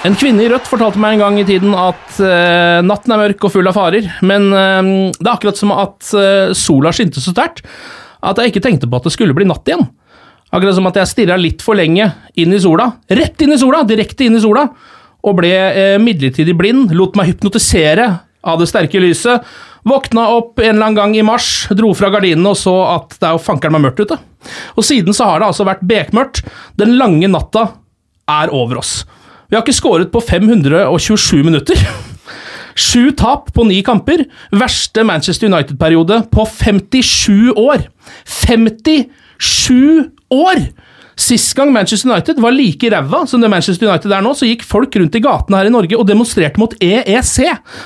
En kvinne i rødt fortalte meg en gang i tiden at uh, natten er mørk og full av farer, men uh, det er akkurat som at uh, sola skinte så sterkt at jeg ikke tenkte på at det skulle bli natt igjen. Akkurat som at jeg stirra litt for lenge inn i sola, rett inn i sola, direkte inn i sola, og ble midlertidig blind, lot meg hypnotisere av det sterke lyset, våkna opp en eller annen gang i mars, dro fra gardinene og så at det er jo fankeren meg mørkt ute. Og siden så har det altså vært bekmørkt. Den lange natta er over oss. Vi har ikke skåret på 527 minutter. Sju tap på ni kamper. Verste Manchester United-periode på 57 år. 57 år! Sist gang Manchester United var like ræva som det Manchester United er nå, så gikk folk rundt i gatene her i Norge og demonstrerte mot EEC.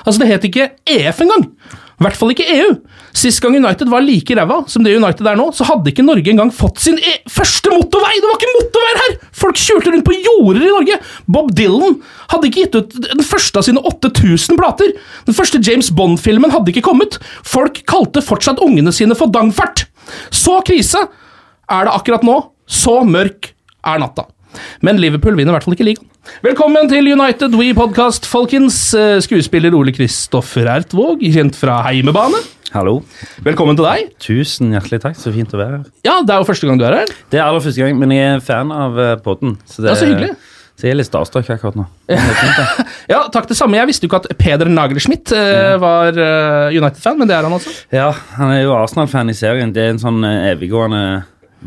Altså, det het ikke EF engang. I hvert fall ikke EU. Sist gang United var like ræva som det United er nå, så hadde ikke Norge engang fått sin e første motorvei! Det var ikke motorveier her! Folk kjørte rundt på jorder i Norge! Bob Dylan hadde ikke gitt ut den første av sine 8000 plater. Den første James Bond-filmen hadde ikke kommet. Folk kalte fortsatt ungene sine for dangfart. Så krise er det akkurat nå. Så mørk er natta. Men Liverpool vinner i hvert fall ikke ligaen. Velkommen til United We Podcast, folkens. Eh, Skuespiller Ole Kristoffer Ertvåg, kjent fra Heimebane. Hallo. Velkommen til deg. Tusen hjertelig takk. Så fint å være her. Ja, det er jo første gang du er her. Det er aller første gang, men jeg er fan av uh, podden. Så, det, Ja, så hyggelig. så jeg er litt starstruck akkurat nå. Er fint. Ja, takk det samme. Jeg visste jo ikke at Peder Nagelschmidt eh, var eh, United-fan, men det er han altså. Ja, han er jo Arsenal-fan i serien. Det er en sånn eviggående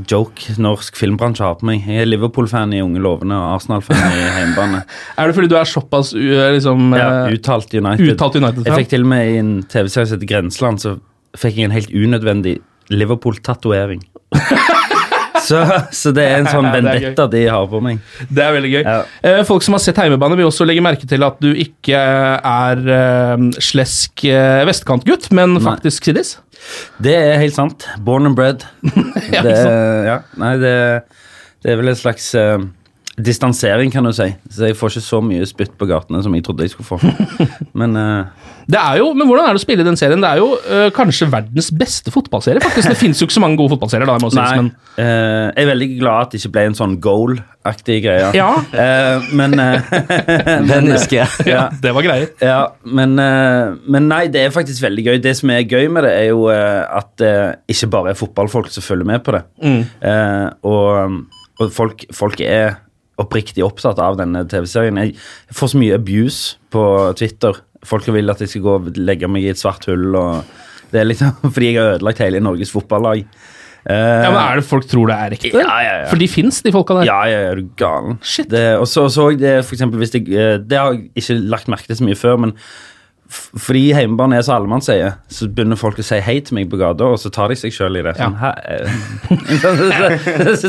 joke norsk filmbransje har på meg. Jeg er Liverpool-fan i Unge lovende og Arsenal-fan i hjemmebane. Er det fordi du er såpass liksom, Ja, eh, uttalt United. uttalt United-fan? Jeg fikk til og med i en TV-serie som heter Grenseland, så fikk jeg en helt unødvendig Liverpool-tatovering. så, så det er en sånn er vendetta de har på meg. Det er veldig gøy. Ja. Eh, folk som har sett Heimebane, vil også legge merke til at du ikke er eh, slesk eh, vestkantgutt, men faktisk siddis. Det er helt sant. Born and bred. Ja, det, sant? ja, nei, det, det er vel en slags eh, distansering, kan du si. Så jeg får ikke så mye spytt på gatene som jeg trodde jeg skulle få. Men uh... Det er jo, men Hvordan er det å spille i den serien? Det er jo uh, kanskje verdens beste fotballserie. faktisk. Det fins jo ikke så mange gode fotballserier. da, må si, nei, men uh, jeg er veldig glad at det ikke ble en sånn goal-aktig greie. Ja. Eh, men Den husker jeg. ja, ja. det var greier. Ja, men, men nei, det er faktisk veldig gøy. Det som er gøy med det, er jo at det ikke bare er fotballfolk som følger med på det. Eh, og og folk, folk er oppriktig opptatt av denne TV-serien. Jeg får så mye abuse på Twitter. Folk vil at jeg skal gå og legge meg i et svart hull. og Det er liksom fordi jeg har ødelagt hele Norges fotballag. Uh, Ja, men Er det folk tror det er ekte? Ja, ja, ja. For de fins, de folka der. ja, ja, er du galen. Shit. Det, og så så jeg det for eksempel hvis jeg, eh, Det har jeg ikke lagt merke til så mye før, men fordi hjemmebane er så sier, så begynner folk å si hei til meg på gata, og så tar de seg sjøl i det. Sånn,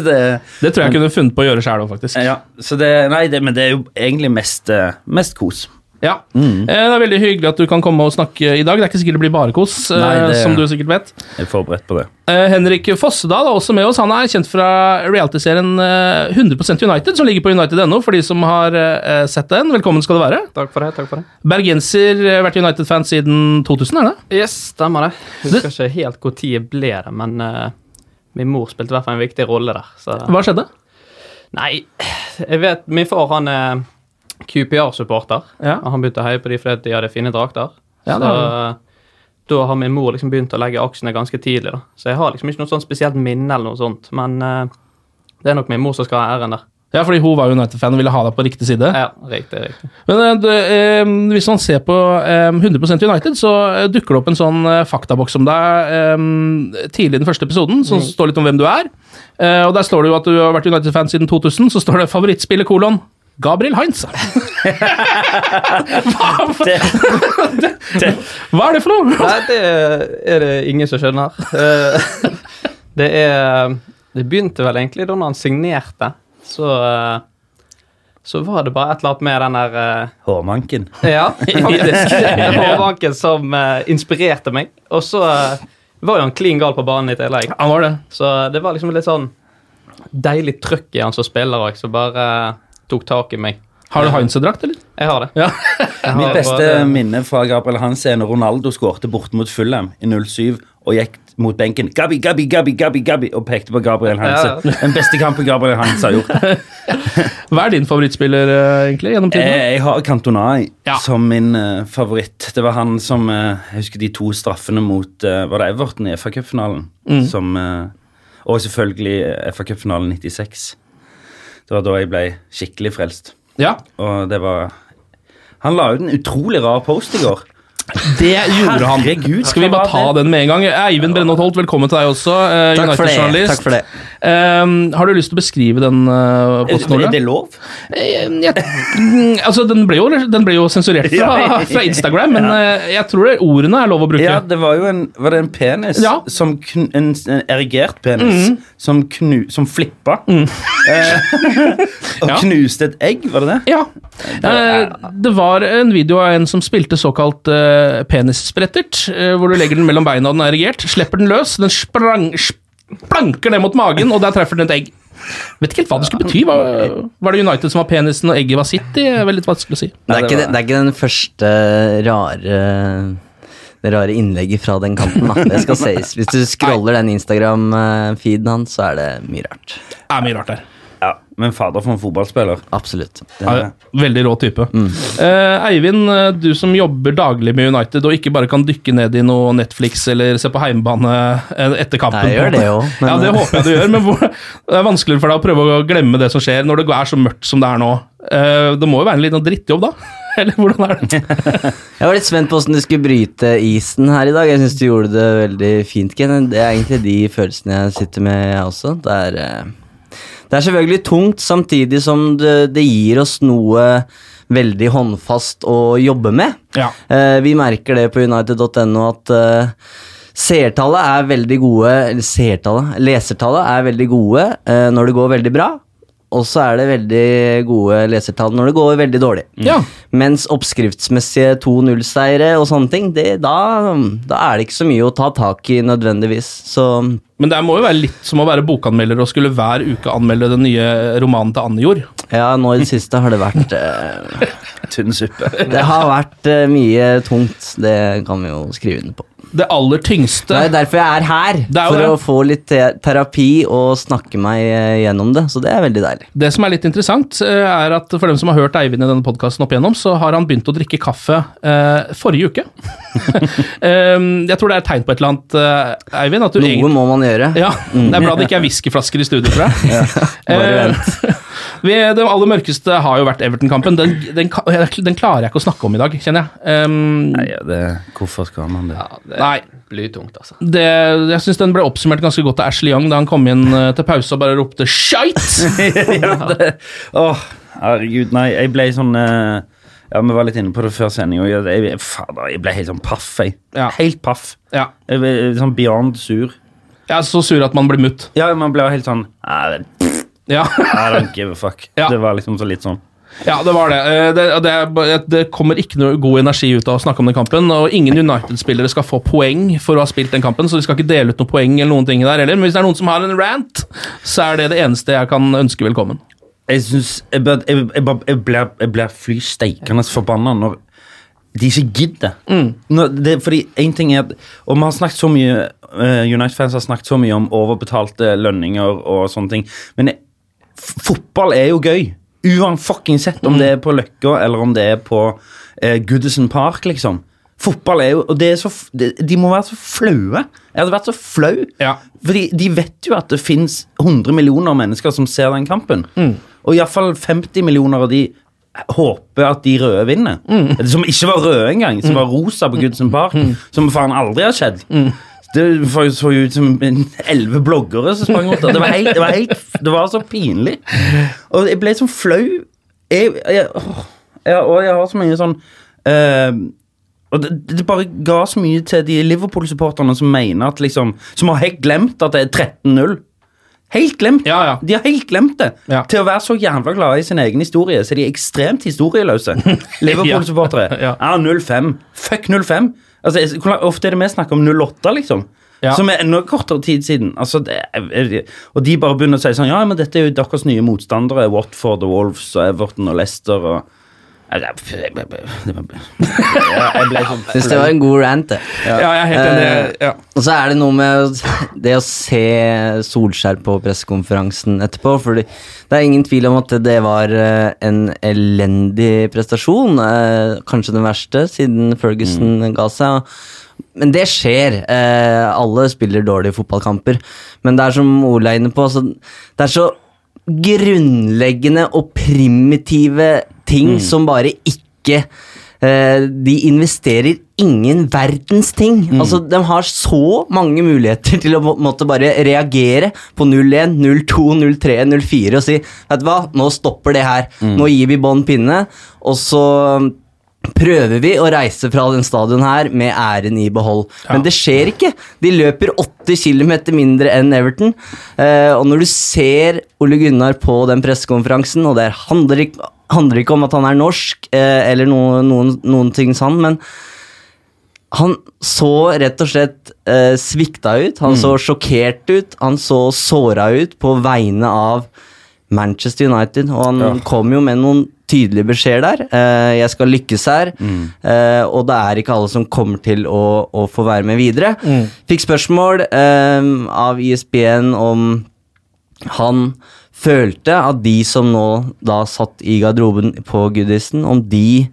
det, Det tror jeg jeg kunne funnet på å gjøre sjæl òg, faktisk. ja, så det, nei, det, men det er jo egentlig mest, eh, mest kos. Ja. Mm. Det er veldig hyggelig at du kan komme og snakke i dag. Det er ikke sikkert det blir bare kos, eh, Nei, det- som du sikkert vet. Jeg er forberedt på det. Eh, Henrik Fossedal er også med oss. Han er kjent fra realityserien eh, 100% United, som ligger på United.no, for de som har eh, sett den. Velkommen skal du være. Takk for det. takk for det. Bergenser, har vært United-fan siden 2000, er det? Yes, stemmer det. Husker ikke helt når det ble det, men uh, min mor spilte i hvert fall en viktig rolle der. Så. Hva skjedde? Nei, jeg vet Min far han er QPR-supporter. Ja. og Han begynte å heie på de fordi de hadde fine drakter. Ja, så det da har min mor liksom begynt å legge aksjene ganske tidlig. da. Så jeg har liksom ikke noe sånn spesielt minne eller noe sånt, men uh, det er nok min mor som skal ha æren der. Ja, fordi hun var United-fan og ville ha deg på riktig side. Ja, riktig, riktig. Men eh, det, eh, hvis man ser på eh, 100% United, så eh, dukker det opp en sånn eh, faktaboks om deg eh, tidlig i den første episoden, som står litt om hvem du er. Eh, og Der står det jo at du har vært United-fan siden 2000. Så står det 'favorittspillet kolon Gabriel Heinz. hva, er det for noe? Nei, det er det ingen som skjønner. Eh, det er Det begynte vel egentlig da han signerte. Så eh, så var det bare et eller annet med den der eh, Hårmanken. Ja, faktisk. Hårmanken som inspirerte meg. Og så eh, var jo han klin gal på banen i tillegg. Han var det. Så det var liksom litt sånn deilig trøkk i han som spiller òg, så bare tok tak i meg. Har du Heinze-drakt, eller? Jeg har det. Ja. Jeg har Mitt beste bare- minne fra Gabriel Hans er når Ronaldo skårte bort mot Fulham i 07 og gikk mot benken Gabi, Gabi, Gabi, Gabi, Gabi og pekte på Gabriel Hanse. Ja, Den beste kampen Gabriel Hanse har gjort. Hva er din favorittspiller, eh, egentlig, gjennom tiden? jeg har Cantona Ja. som min uh, favoritt. Det var han som uh, Jeg husker de to straffene mot uh, Var det Everton i FA-cupfinalen? Mm. Som eh, Og selvfølgelig eh, FA-cupfinalen 96. Det var da jeg ble skikkelig frelst. Ja, Og det var Han la ut en utrolig rar post i går. det gjorde han. Herregud, Skal vi bare ta den med en gang? Eivind Brennholt Holt, velkommen til deg også. eh, Takk for det. Takk for det. Eh, har du lyst til å beskrive den uh, posten? Er det lov? Uh, jeg- mm, altså, den ble jo, den ble jo sensurert fra, fra Instagram, men uh, jeg tror det, ordene er lov å bruke. Ja, det var jo en, var det en penis Ja. som kn, en, en erigert penis som, knu, som flippa. Eh, og Ja. knuste et egg, var det det? Ja. Det var en video av en som spilte såkalt uh, penissprettert, hvor du legger den mellom beina og den er erigert, slipper den løs, den sprang, splanker ned mot magen, og der treffer den et egg. Vet ikke helt hva det skulle bety. Var, var det United som var penisen, og egget var City? Det veldig vanskelig å si. Det er, ikke, det er ikke den første rare det rare innlegget fra den kanten. da, Det skal sies. Hvis du scroller den Instagram-feeden hans, så er det mye rart. Det er mye rart der. Ja, Men fader for en fotballspiller. Absolutt. Ja, veldig rå type. Eh, Eivind, eh, du som jobber daglig med United og ikke bare kan dykke ned i noe Netflix eller se på heimebane eh, etter kampen. Jeg gjør det jo, men- Ja, det håper jeg du gjør, men hvor, det er vanskeligere for deg å prøve å glemme det som skjer når det er så mørkt som det er nå. Eh, det må jo være en liten drittjobb, da? Eller hvordan er det? Jeg var litt spent på hvordan du skulle bryte isen her i dag. Jeg syns du gjorde det veldig fint, Ken. Det er egentlig de følelsene jeg sitter med, jeg også. Det er, eh, det er selvfølgelig tungt, samtidig som det, det gir oss noe veldig håndfast å jobbe med. Ja. Eh, vi merker det på united.no at eh, seertallet er veldig gode seertallet, lesertallet er veldig gode eh, når det går veldig bra. Og så er det veldig gode lesertall når det går veldig dårlig. Ja. Mens oppskriftsmessige 2-0-seiere og sånne ting, det, da, da er det ikke så mye å ta tak i nødvendigvis. Så Men det må jo være litt som å være bokanmelder og skulle hver uke anmelde den nye romanen til Anne Jord. ja, nå i det siste har det vært eh, Tynn suppe. Det har vært eh, mye tungt. Det kan vi jo skrive under på. Det aller tyngste Det er derfor jeg er her. Er for det. å få litt te terapi og snakke meg eh, gjennom det. Så det er veldig deilig. Det som er litt interessant, eh, er at for dem som har hørt Eivind i denne podkasten opp igjennom, så har han begynt å drikke kaffe eh, forrige uke. Eh, jeg tror det er et tegn på et eller annet, eh, Eivind. At du Noe egentlig- må man gjøre. Ja, Det er bra det ikke er whiskyflasker i studio, tror jeg. bare vent. vi, det aller mørkeste har jo vært Everton-kampen. Den, den, den klarer jeg ikke å snakke om i dag, kjenner jeg. Um, Nei, det, hvorfor skal man det? Det er Nei. blytungt, altså. det, jeg syns den ble oppsummert ganske godt av Ashley Young da han kom inn eh, til pause og bare ropte 'shite'! ja, det, åh, herregud, nei, jeg ble sånn uh, Ja, Vi var litt inne på det før sending, og jeg, jeg, fader, jeg ble helt sånn paff. Jeg. Ja. Helt paff. Ja. Jeg ble sånn beyond sur. Er så sur at man blir mutt. Ja, man ble helt sånn I Ja. don't give a fuck. Ja. Det var liksom så litt sånn. Ja, det var det. Eh, Det, det, det kommer ikke noe god energi ut av å snakke om den kampen. Og ingen United-spillere skal få poeng for å ha spilt den kampen, så de skal ikke dele ut noen poeng eller noen ting der heller. Men hvis det er noen som har en rant, så er det det eneste jeg kan ønske velkommen. Jeg syns Jeg, jeg, jeg, jeg blir, blir fly steikende forbanna når de ikke gidder. Når det, fordi en ting er at Og vi har snakket så mye uh, United-fans har snakket så mye om overbetalte lønninger og sånne ting. Men fotball er jo gøy. Uansett om det er på Løkka eller om det er på eh, Goodison Park, liksom. Fotball er jo Og det er så, de må være så flaue. Jeg hadde vært så flau. Fordi de vet jo at det fins 100 millioner mennesker som ser den kampen. Og iallfall 50 millioner av de håper at de røde vinner. Mm. Som ikke var røde engang, som var rosa på Goodson Park. Som faen aldri har skjedd. Det så jo ut som elleve bloggere som sprang rundt der. Det var, helt, det, var helt, det var så pinlig. Og jeg ble sånn flau. Jeg, jeg, åh, jeg, og jeg har så mye sånn eh, og det, det bare ga så mye til de Liverpool-supporterne som mener at liksom Som har helt glemt at det er 13-0. Helt glemt. De har helt glemt det. Til å være så jævla glade i sin egen historie, så er de ekstremt historieløse. Liverpool-supportere. ja. 0-5. Fuck 0-5. Altså, hvor ofte er det vi snakker om 0-8, liksom? Ja. Som er enda kortere tid siden. Altså, er, og de bare begynner å si sånn Ja, men dette er jo deres nye motstandere. Watford og Wolves og Everton og Leicester og jeg ble- jeg ble sånn Syns det var en god rant, det. Ja, jeg er helt enig. Eh, Ja. Og så er det noe med det å se Solskjær på pressekonferansen etterpå. Fordi det er ingen tvil om at det var eh, en elendig prestasjon. eh, Kanskje den verste siden Ferguson ga seg. Men det skjer. eh, Alle spiller dårlige fotballkamper. Men det er som Ole er inne på, så det er så grunnleggende og primitive ting Mm. som bare ikke eh, De investerer ingen verdens ting. Mm. Altså, De har så mange muligheter til å må, måtte bare reagere på 01, 02, 03, 04 og si Vet du hva, nå stopper det her. Mm. Nå gir vi bånn pinne, og så prøver vi å reise fra den stadion her med æren i behold. Men det skjer ikke. De løper 80 km mindre enn Everton. Eh, og når du ser Ole Gunnar på den pressekonferansen, og det handler ikke, handler ikke om at han er norsk, eh, eller noe, noen, noen ting sånn, men han så rett og slett eh, svikta ut. Han så sjokkert ut. Han så såra ut på vegne av Manchester United, og han kom jo med noen tydelige beskjeder der. Eh, jeg skal lykkes her, eh, og det er ikke alle som kommer til å, å få være med videre. Fikk spørsmål eh, av ISBN om han følte at de som nå da satt i garderoben på Goodison, om de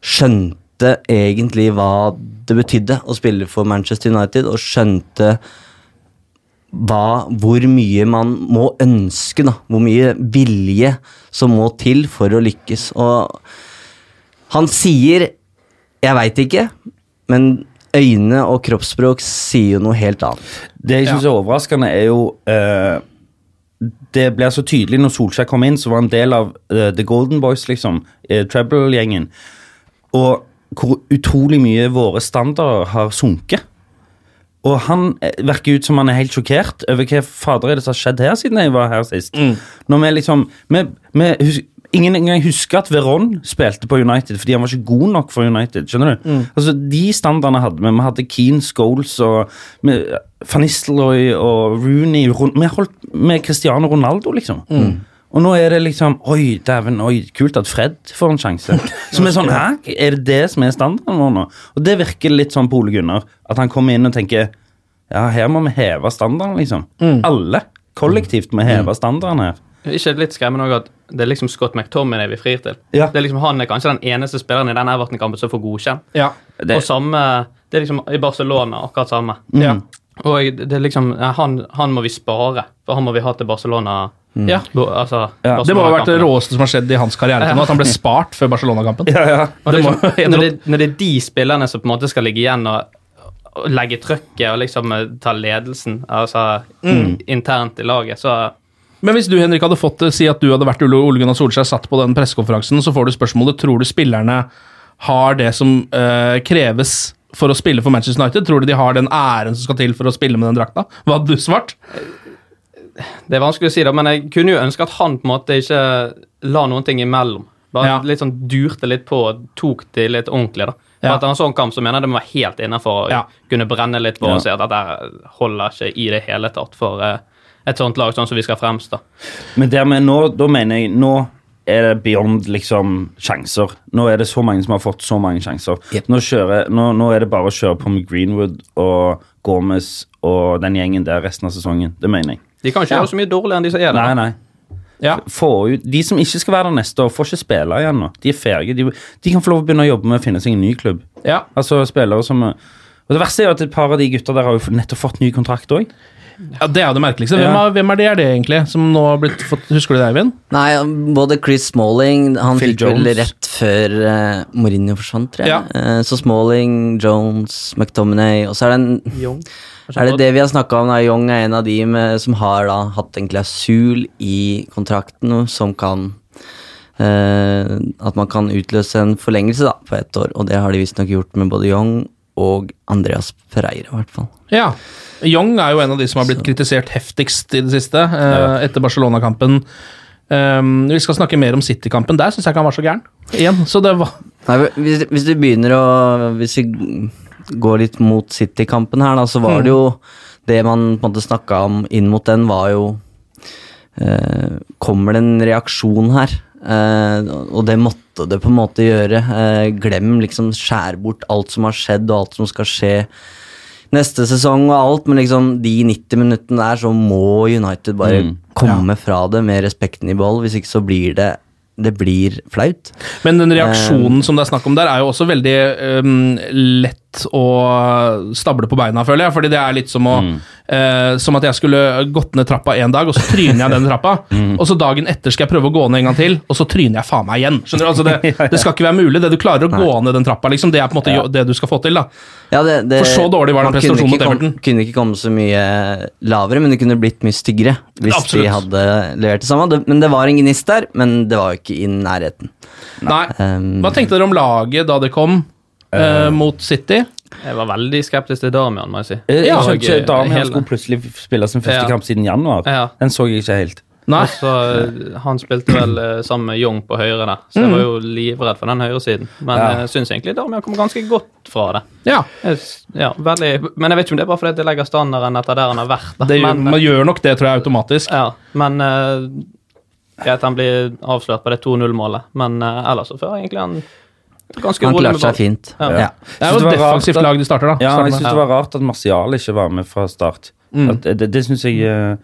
skjønte egentlig hva det betydde å spille for Manchester United, og skjønte hva, hvor mye man må ønske, da. Hvor mye vilje som må til for å lykkes. Og han sier 'jeg veit ikke', men øyne og kroppsspråk sier jo noe helt annet. Det jeg syns er overraskende, er jo uh, Det blir så tydelig når Solskjær kom inn, så var han en del av uh, The Golden Boys, liksom. Uh, Treble-gjengen. Og hvor utrolig mye våre standarder har sunket. Og han eh, virker ut som han er helt sjokkert over hva fader er det som har skjedd her siden jeg var her sist. Når vi liksom vi, vi Ingen engang husker at Veron spilte på United fordi han var ikke god nok for United. skjønner du? Altså, De standardene hadde vi. Vi hadde Keane, Scholes og Nistelrooy og Rooney rundt. Vi holdt med Cristiano Ronaldo, liksom. Og nå er det liksom Oi, dæven, oi, kult at Fred får en sjanse. Som er sånn, hæ? Er det det som er standarden vår nå? Og det virker litt sånn på Ole Gunnar. At han kommer inn og tenker Ja, her må vi heve standarden, liksom. Alle kollektivt må heve standarden her. Er ikke litt skremmende òg at det er liksom Scott McTominay vi frir til? Ja. Det er liksom Han er kanskje den eneste spilleren i den Everton-kampen som får godkjent. Ja. Det- Og samme Det er liksom i Barcelona akkurat samme. Ja. Og det er liksom han, han må vi spare, for han må vi ha til Barcelona. Ja. Bo, altså, Det må ha vært det råeste som har skjedd i hans karriere til nå, at han ble spart før Barcelona-kampen. Ja, ja. Liksom, når, når det er de spillerne som på en måte skal ligge igjen og, og legge trøkket og liksom eh, ta ledelsen altså internt i laget, så Men hvis du Henrik, hadde fått si at du hadde vært Ole Gunnar Solskjær, satt på den pressekonferansen, så får du spørsmålet tror du spillerne har det som eh, kreves for å spille for Manchester United? Tror du de har den æren som skal til for å spille med den drakta? Hva hadde du svart? Det er vanskelig å si, da, men jeg kunne jo ønske at han på en måte ikke la noen ting imellom. Bare Ja. litt sånn durte litt på og tok det litt ordentlig. da. For Ja. Etter en sånn kamp så mener jeg det må være helt innafor å Ja. kunne brenne litt på Ja. og si at dette holder ikke i det hele tatt for eh, et sånt lag sånn som vi skal fremstå. Men dermed nå, da mener jeg Nå er det beyond liksom sjanser. Nå er det så mange som har fått så mange sjanser. Nå, kjører, nå, nå er det bare å kjøre på med Greenwood og Gomez og den gjengen der resten av sesongen. Det mener jeg. De kan ikke Ja. gjøre så mye dårligere enn de som er der. Nei, nei. Ja. Få ut, de som ikke skal være der neste år, får ikke spille igjen nå. De er ferdige. De, de kan få lov å begynne å jobbe med å finne seg en ny klubb. ja. Altså spillere som Og det verste er jo at et par av de gutta der har jo nettopp fått ny kontrakt òg. ja, Det er det merkeligste. Hvem, Ja. er, hvem er det, er det egentlig, som nå har blitt fått Husker du det, Eivind? Nei, både Chris Smalling Han Phil fikk vel rett før uh, Mourinho forsvant, tror jeg. Ja. Uh, så Smalling, Jones, McTominay Og så er det, en, Young. Er det det vi har snakka om. Da. Young er en av de med, som har da hatt en klausul i kontrakten som kan eh, At man kan utløse en forlengelse da, på ett år, og det har de visstnok gjort med både Young og Andreas Pereira, i hvert fall. Ja. Young er jo en av de som har blitt kritisert heftigst i det siste, eh, etter Barcelona-kampen. Um, vi skal snakke mer om City-kampen. Der syns jeg ikke han var så gæren. Igjen, så det var Nei, hvis, hvis du begynner å Hvis vi går litt mot City-kampen her, da, så var det jo Det man på en måte snakka om inn mot den, var jo eh, Kommer det en reaksjon her? Eh, og det måtte det på en måte gjøre. Eh, glem liksom skjær bort alt som har skjedd, og alt som skal skje neste sesong og alt, men liksom de 90 minuttene der, så må United bare Mm. komme fra det med respekten i behold. Hvis ikke så blir det Det blir flaut. Men den reaksjonen som det er snakk om der, er jo også veldig um, lett å stable på beina, føler jeg. Fordi det er litt som å eh, Som at jeg skulle gått ned trappa en dag, og så tryner jeg den trappa. Og så dagen etter skal jeg prøve å gå ned en gang til, og så tryner jeg faen meg igjen. Skjønner du? Altså det, det skal ikke være mulig. Det du klarer å gå ned den trappa, liksom, det er på en måte ja. det du skal få til. da Ja, det, det, For så dårlig var den prestasjonen mot Everton. Kunne ikke komme så mye lavere, men det kunne blitt mye styggere hvis Absolutt. de hadde levert det samme. Det, men det var en gnist der, men det var jo ikke i nærheten. Nei. Um, Hva tenkte dere om laget da det kom eh, mot City? Jeg var veldig skeptisk til Damian, må jeg si. Jeg Ja. skjønte ikke Damian hele- skulle plutselig spille sin første Ja. kamp siden januar. Ja. Den så jeg ikke helt. Nei. Altså, han spilte vel eh, sammen med Young på høyre der, så jeg var jo livredd for den høyresiden. Men Ja. jeg syns egentlig Damian kom ganske godt fra det. Ja, Jeg Ja, veldig, men jeg vet ikke om det er bare fordi jeg legger standarden etter der han har vært. Da. det, gjør- men, man gjør nok det, tror jeg, automatisk. ja, men Uh, Greit han blir avslørt på det 2-0-målet, men uh, ellers så fører egentlig han ganske han klarte seg fint. Ja. Ja. Det er jo et defensivt lag de starter, da. Ja, jeg syns det var rart at Martial ikke var med fra start. Mm. At, det det syns jeg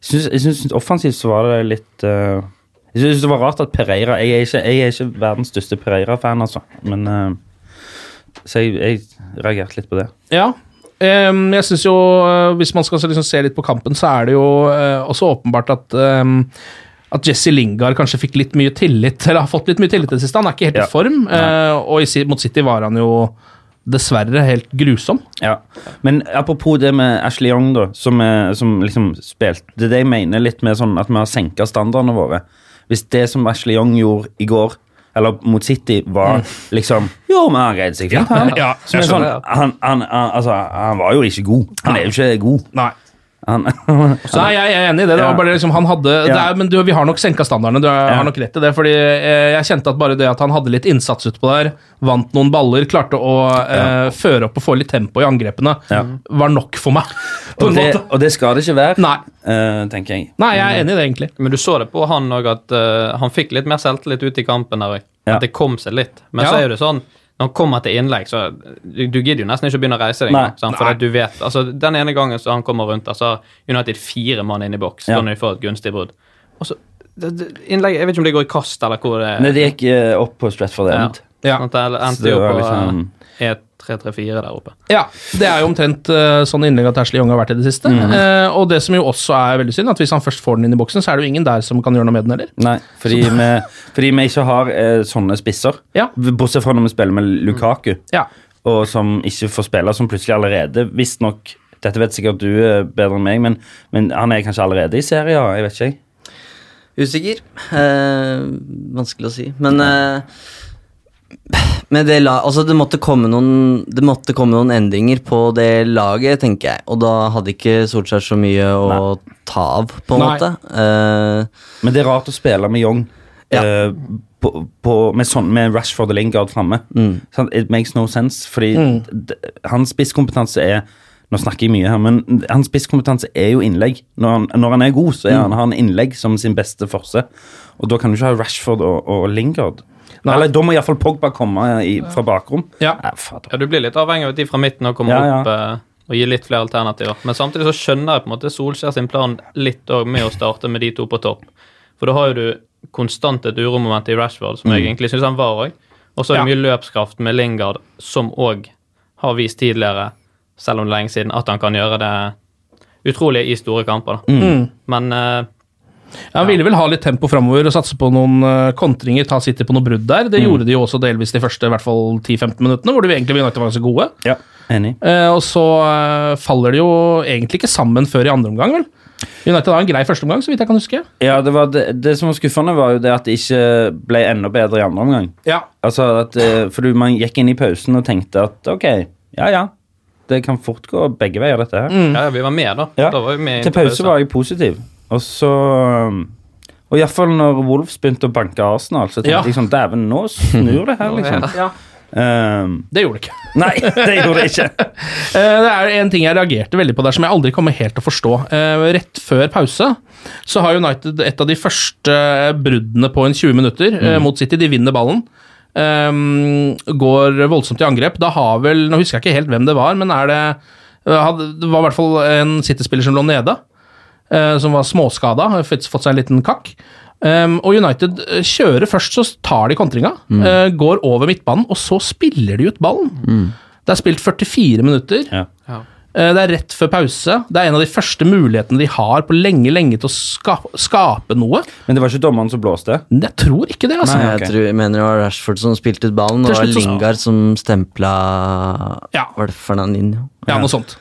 synes, Jeg syns- offensivt så var det litt uh, Jeg syns det var rart at Pereira Jeg er ikke, jeg er ikke verdens største Pereira-fan, altså. Men uh, Så jeg, jeg reagerte litt på det. Ja. Um, jeg synes jo, eh, Hvis man skal liksom se litt på kampen, så er det jo uh, også åpenbart at ehm, at Jesse Lingard kanskje fikk litt mye tillit, eller har fått litt mye tillit i det siste. Han er ikke helt Ja. i form, uh, og i, mot City var han jo dessverre helt grusom. Ja, Men apropos det med Ashley Young, da, som, er, som liksom spilte Det er det jeg mener litt med sånn at vi har senka standardene våre. Hvis det som Ashley Young gjorde i går, eller mot City, var liksom Jo, men han greide seg fint, han. Mm. Ja, sånn, han, han, altså, han var jo ikke god. Han er jo ikke god. Nei. Han, Så nei, jeg er enig i det. det var bare liksom, han hadde, det er, men du, Vi har nok senka standardene, du har Ja. har nok rett i det. fordi eh, Jeg kjente at bare det at han hadde litt innsats utpå der, vant noen baller, klarte å eh, føre opp og få litt tempo i angrepene, Ja. var nok for meg. På og, en det, måte. og det skal det ikke være, Nei. Uh, tenker jeg. Nei, jeg er enig i det, egentlig. Men du så det på han òg, at uh, han fikk litt mer selvtillit ut i kampen der. Ja. At det kom seg litt. Men Ja. så er det sånn når han kommer til innlegg, så du, du gidder jo nesten ikke å begynne å reise deg Nei. sant? For du vet, altså Den ene gangen så han kommer rundt, så har United fire mann inn i boks Ja. når de får et gunstig brudd. Og så det, det, innlegg, Jeg vet ikke om det går i kast, eller hvor det Nei, det gikk eh, opp på Stratford Ja. End. Ja. Sånn at det endte jo på liksom- eh, E334 der oppe. Ja, det er jo omtrent uh, sånn innlegg at Ashley Young har vært i det siste. Eh, og det som jo også er veldig synd, at hvis han først får den inn i boksen, så er det jo ingen der som kan gjøre noe med den heller. Nei, fordi vi, fordi vi ikke har uh, sånne spisser. Ja. Bortsett fra når vi spiller med Lukaku, Ja. og som ikke får spille, som plutselig allerede Visstnok Dette vet sikkert du bedre enn meg, men, men han er kanskje allerede i serien? Jeg vet ikke, jeg. Usikker. Eh, vanskelig å si. Men med det, altså det, måtte noen, det måtte komme noen endringer på det laget, tenker jeg. Og da hadde ikke Solskjær så mye å ta av, på en Nei. måte. Uh, Men det er rart å spille med Young. Ja. Uh, på, på, med, sånn, med Rashford og Lingard framme. Mm. It makes no sense, fordi Mm. hans spisskompetanse er Nå snakker jeg mye her, men hans spisskompetanse er jo innlegg. Når han, når han er god, så er han, har han innlegg som sin beste forse. Og da kan du ikke ha Rashford og, og Lingard. Eller da må iallfall Pogba komme i, fra bakrom. Ja. Nei. Ja, Du blir litt avhengig av at de fra midten og kommer Ja, opp eh, og gir litt flere alternativer. Men samtidig så skjønner jeg på en måte Solskjær sin plan litt òg med å starte med de to på topp. For da har jo du konstant et uromoment i Rashford, som jeg Mm. egentlig syns han var òg. Og så er det mye løpskraft med Lingard, som òg har vist tidligere, selv om det er lenge siden, at han kan gjøre det utrolige i store kamper. Mm. Men eh, Ja, Han ville vel ha litt tempo framover og satse på noen eh, kontringer, ta City på noe brudd der. Det gjorde de jo også delvis de første i hvert fall 10-15 minuttene, hvor de egentlig United var ganske gode. Ja, enig. Eh, og så eh, faller de jo egentlig ikke sammen før i andre omgang, vel. United har en grei førsteomgang, så vidt jeg kan huske. Ja, det, var det, det som var skuffende, var jo det at det ikke ble enda bedre i andre omgang. Ja. Altså at, eh, For du- man gikk inn i pausen og tenkte at ok, ja ja, det kan fort gå begge veier, dette her. ja, vi var med, da. Ja. da var vi med Til pause var jeg positiv. Og så Og iallfall når Wolves begynte å banke Arsenal, så tenkte Ja. jeg sånn Dæven, nå snur det her, liksom. Ja. Um, Det gjorde det ikke. nei, det gjorde det ikke. Eh, Det er en ting jeg reagerte veldig på der som jeg aldri kommer helt til å forstå. Eh, Rett før pause så har United et av de første bruddene på en 20 minutter eh, mot City. De vinner ballen. Um, går voldsomt i angrep. Da har vel Nå husker jeg ikke helt hvem det var, men er det eh, hadde- Det var i hvert fall en City-spiller som lå nede, eh, som var småskada, har fått fått seg en liten kakk. Um, og United eh, kjører først, så tar de kontringa, eh, går over midtbanen, og så spiller de ut ballen. Det er spilt 44 minutter. Ja. Uh, Det er rett før pause. Det er en av de første mulighetene de har på lenge, lenge til å skape, skape noe. Men det var ikke dommeren som blåste? Jeg tror ikke det, altså. Nei, Jeg, okay. tror, jeg mener det var Rashford som spilte ut ballen, og det var Lingard som stempla Ja. Var det Fernandinho? Ja, noe sånt.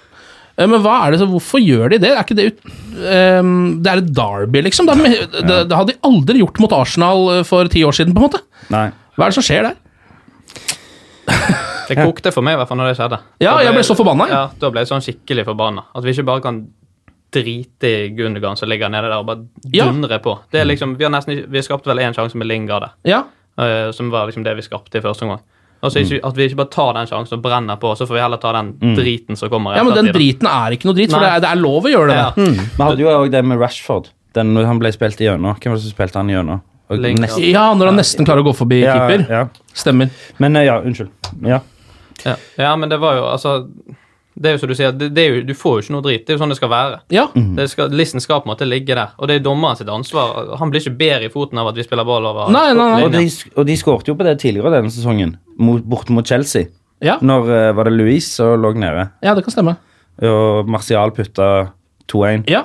Eh, Men hva er det, så hvorfor gjør de det? Er ikke det ut... um, det er et derby, liksom. Det, det, det hadde de aldri gjort mot Arsenal eh, for ti år siden, på en måte. Nei. Hva er det som skjer der? Det kokte for meg i hvert fall når det skjedde. Ja, ble, jeg ble så forbanna. Ja, Da ble jeg sånn skikkelig forbanna. At vi ikke bare kan drite i Gundogan som ligger nede der og bare Ja. dundre på. Det er liksom, Vi har nesten vi har skapt vel én sjanse med Lingard der, Ja, uh, som var liksom det vi skapte i første omgang. Og så ikke, At vi ikke bare tar den sjansen og brenner på, så får vi heller ta den driten som kommer ja men den driten er ikke noe drit, for det er, det er lov å gjøre det. Ja. mm. Vi hadde jo òg det med Rashford. Den, når han ble spilt igjennom. Hvem var det som spilte han igjennom? Og Ja, når han nesten klarer å gå forbi Ja, keeper. ja. Stemmer. Men eh, ja, unnskyld. Ja. Ja. ja, men det var jo altså Det er jo som du sier, det, det er jo, du får jo ikke noe drit. Det er jo sånn det skal være. Ja. Det skal, listen skal på en måte ligge der, og det er dommeren sitt ansvar. Han blir ikke bedre i foten av at vi spiller ball over Nei, nei, nei. Og, de, og de skårte jo på det tidligere denne sesongen, mot, bort mot Chelsea. Ja. Når eh, var det Louise som lå nede, ja, det kan stemme. og Martial putta 2-1. Ja.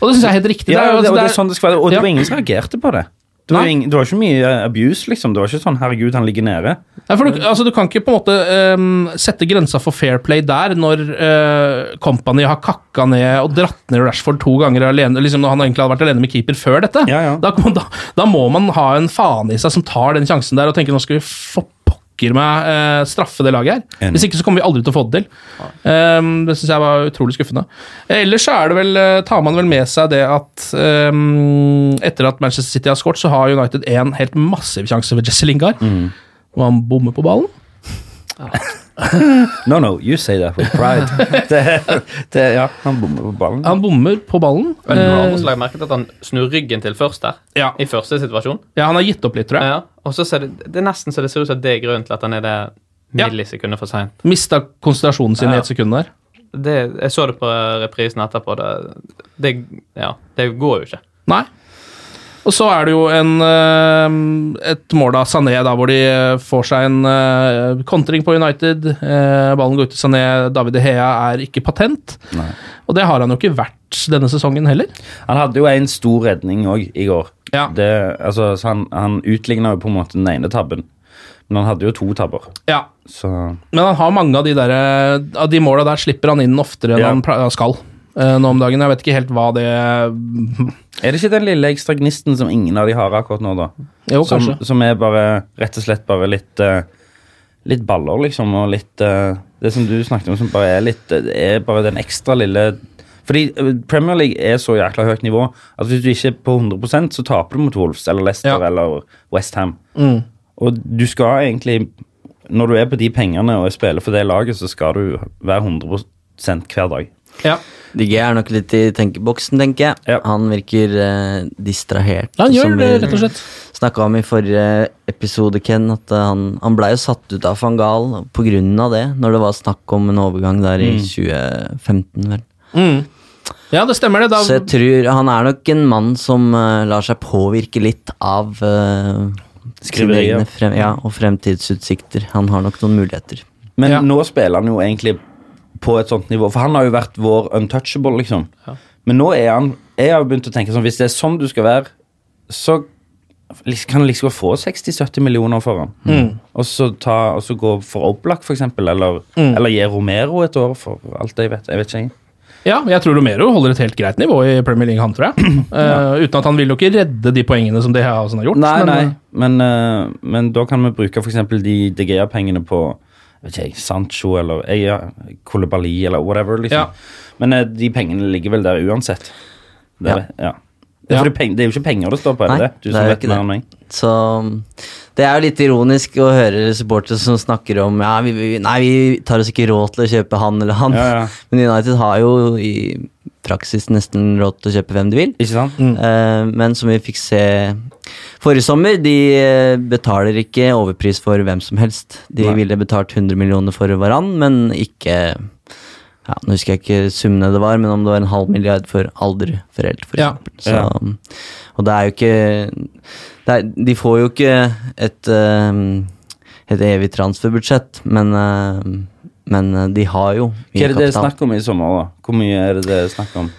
Og det syns jeg er helt riktig. Ja, Det er og det er sånn det skal være. Og det var ingen som reagerte på det. Det var, ingen, det var ikke mye eh, abuse, liksom. Det var ikke sånn 'herregud, han ligger nede'. Nei, for du, altså, du kan ikke på en måte um, sette grensa for fair play der, når uh, Company har kakka ned og dratt ned Rashford to ganger alene, liksom når han egentlig hadde vært alene med keeper før dette. Ja, ja. Da, da, da må man ha en faen i seg som tar den sjansen der og tenker nå skal vi få pokker meg eh, straffe det laget her. Enig. Hvis ikke så kommer vi aldri til å få det til. Um, det syns jeg var utrolig skuffende. Ellers så er det vel, eh, tar man vel med seg det at um, etter at Manchester City har skåret, så har United en helt massiv sjanse ved Jesse Lingard. Mm. Og han bommer på ballen. No, no, you say that with pride. det, det, ja, han bommer på ballen. Han bommer på ballen. Men du har også Eh, lagt merke til at han snur ryggen til først der, ja. i første situasjon. ja, han har gitt opp litt, tror jeg. Ja, og så ser det, det er nesten så det ser ut som det er grunnen til at han er det millisekundet for seint. Mista konsentrasjonen sin Ja. i et sekund der. Det, jeg så det på reprisen etterpå. Det, det, ja, det går jo ikke. Nei. Og så er det jo en, eh, et mål av Sané, da, hvor de eh, får seg en eh, kontring på United. Ballen går ut til Sané. David De Hea er ikke patent. Nei. Og det har han jo ikke vært denne sesongen heller. Han hadde jo en stor redning òg i går. Ja. Det, altså, han, han utligna jo på en måte den ene tabben. Men han hadde jo to tabber. ja. Så Men han har mange av de, der, av de måla der slipper han inn oftere enn Ja. han skal nå om dagen. Jeg vet ikke helt hva det Er det ikke den lille ekstra gnisten som ingen av de har akkurat nå, da? Jo, Som, kanskje. som er bare rett og slett bare litt eh, Litt baller, liksom, og litt eh, Det som du snakket om, som bare er litt Det er bare den ekstra lille Fordi eh, Premier League er så jækla høyt nivå at hvis du ikke er på 100% så taper du mot Wolves eller Leicester Ja. eller Westham. Mm. Og du skal egentlig Når du er på de pengene og spiller for det laget, så skal du være 100 hver dag. Ja. Digge er nok litt i tenkeboksen, tenker jeg. Han virker eh, distrahert. Han gjør det, rett og slett. Snakka om i forrige episode, Ken, at eh, han, han blei jo satt ut av van på grunn av det, når det var snakk om en overgang der i Mm. 2015, vel. Mm. Ja, det stemmer det. Da, Så jeg tror han er nok en mann som uh, lar seg påvirke litt av uh, Skriverier. frem, ja, og fremtidsutsikter. Han har nok noen muligheter. Men nå spiller han jo egentlig på et sånt nivå, for han har jo vært vår untouchable, liksom. Men nå er han Jeg har begynt å tenke sånn, hvis det er sånn du skal være, så kan du liksom få 60-70 millioner for han. Mm. Og, så ta, og så gå for Oblak, for eksempel, eller, Mm. eller gi Romero et år, for alt jeg vet. Jeg vet ikke, jeg. Ja, jeg tror Romero holder et helt greit nivå i Premier League, han tror jeg. Eh, uten at han vil jo ikke redde de poengene som De her har gjort. Nei, men, nei, men, uh, men da kan vi bruke eksempel de DGA-pengene på vet ikke jeg, Sancho eller ja, Kolibali eller whatever, liksom. Men eh, de pengene ligger vel der uansett. Det, er- ja. Det, er peng, det er jo ikke penger det står på, er det det? Du det som er vet ikke mer det. enn meg. Så det er jo litt ironisk å høre supportere som snakker om Ja, vi, vi, nei, vi tar oss ikke råd til å kjøpe han eller han. Ja, ja. Men United har jo i praksis nesten råd til å kjøpe hvem de vil. Ikke sant? Eh, men som vi fikk se forrige sommer, de eh, betaler ikke overpris for hvem som helst. De Nei. ville betalt 100 millioner for Varan, men ikke ja, Nå husker jeg ikke summene det var, men om det var en halv milliard for Alderferelt, for Ja. Så, Ja. Og det er jo ikke er, De får jo ikke et, eh, et evig transferbudsjett, men, eh, men eh, de har jo mye Hva er det det snakker om i sommer, da? Hvor mye er det det snakker om?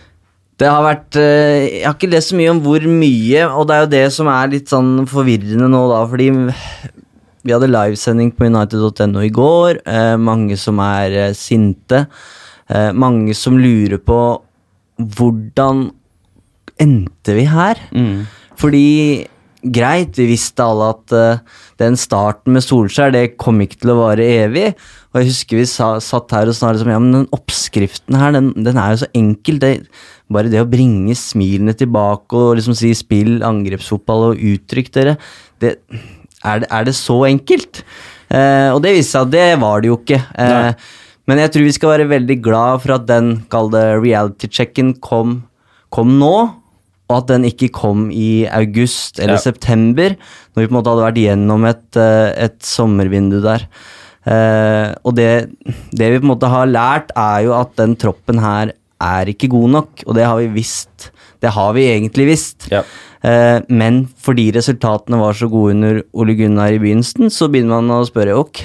Det har vært eh, Jeg har ikke lest så mye om hvor mye, og det er jo det som er litt sånn forvirrende nå, da, fordi vi hadde livesending på United.no i går. Eh, mange som er sinte. Mange som lurer på hvordan endte vi her? Mm. Fordi greit, vi visste alle at uh, den starten med Solskjær det kom ikke til å vare evig. Og jeg husker vi sa, satt her og snarere som ja, men den oppskriften her, den, den er jo så enkel. Det, bare det å bringe smilene tilbake og liksom si spill angrepsfotball og uttrykk dere, det, er, det, er det så enkelt? Uh, og det viste seg at det var det jo ikke. Uh, men jeg tror vi skal være veldig glad for at den, kall reality-checken, kom, kom nå. Og at den ikke kom i august eller Ja. september, når vi på en måte hadde vært gjennom et, eh, et sommervindu der. Eh, og det, det vi på en måte har lært, er jo at den troppen her er ikke god nok, og det har vi visst. Det har vi egentlig visst. Eh, men fordi resultatene var så gode under Ole Gunnar i begynnelsen, så begynner man å spørre ok,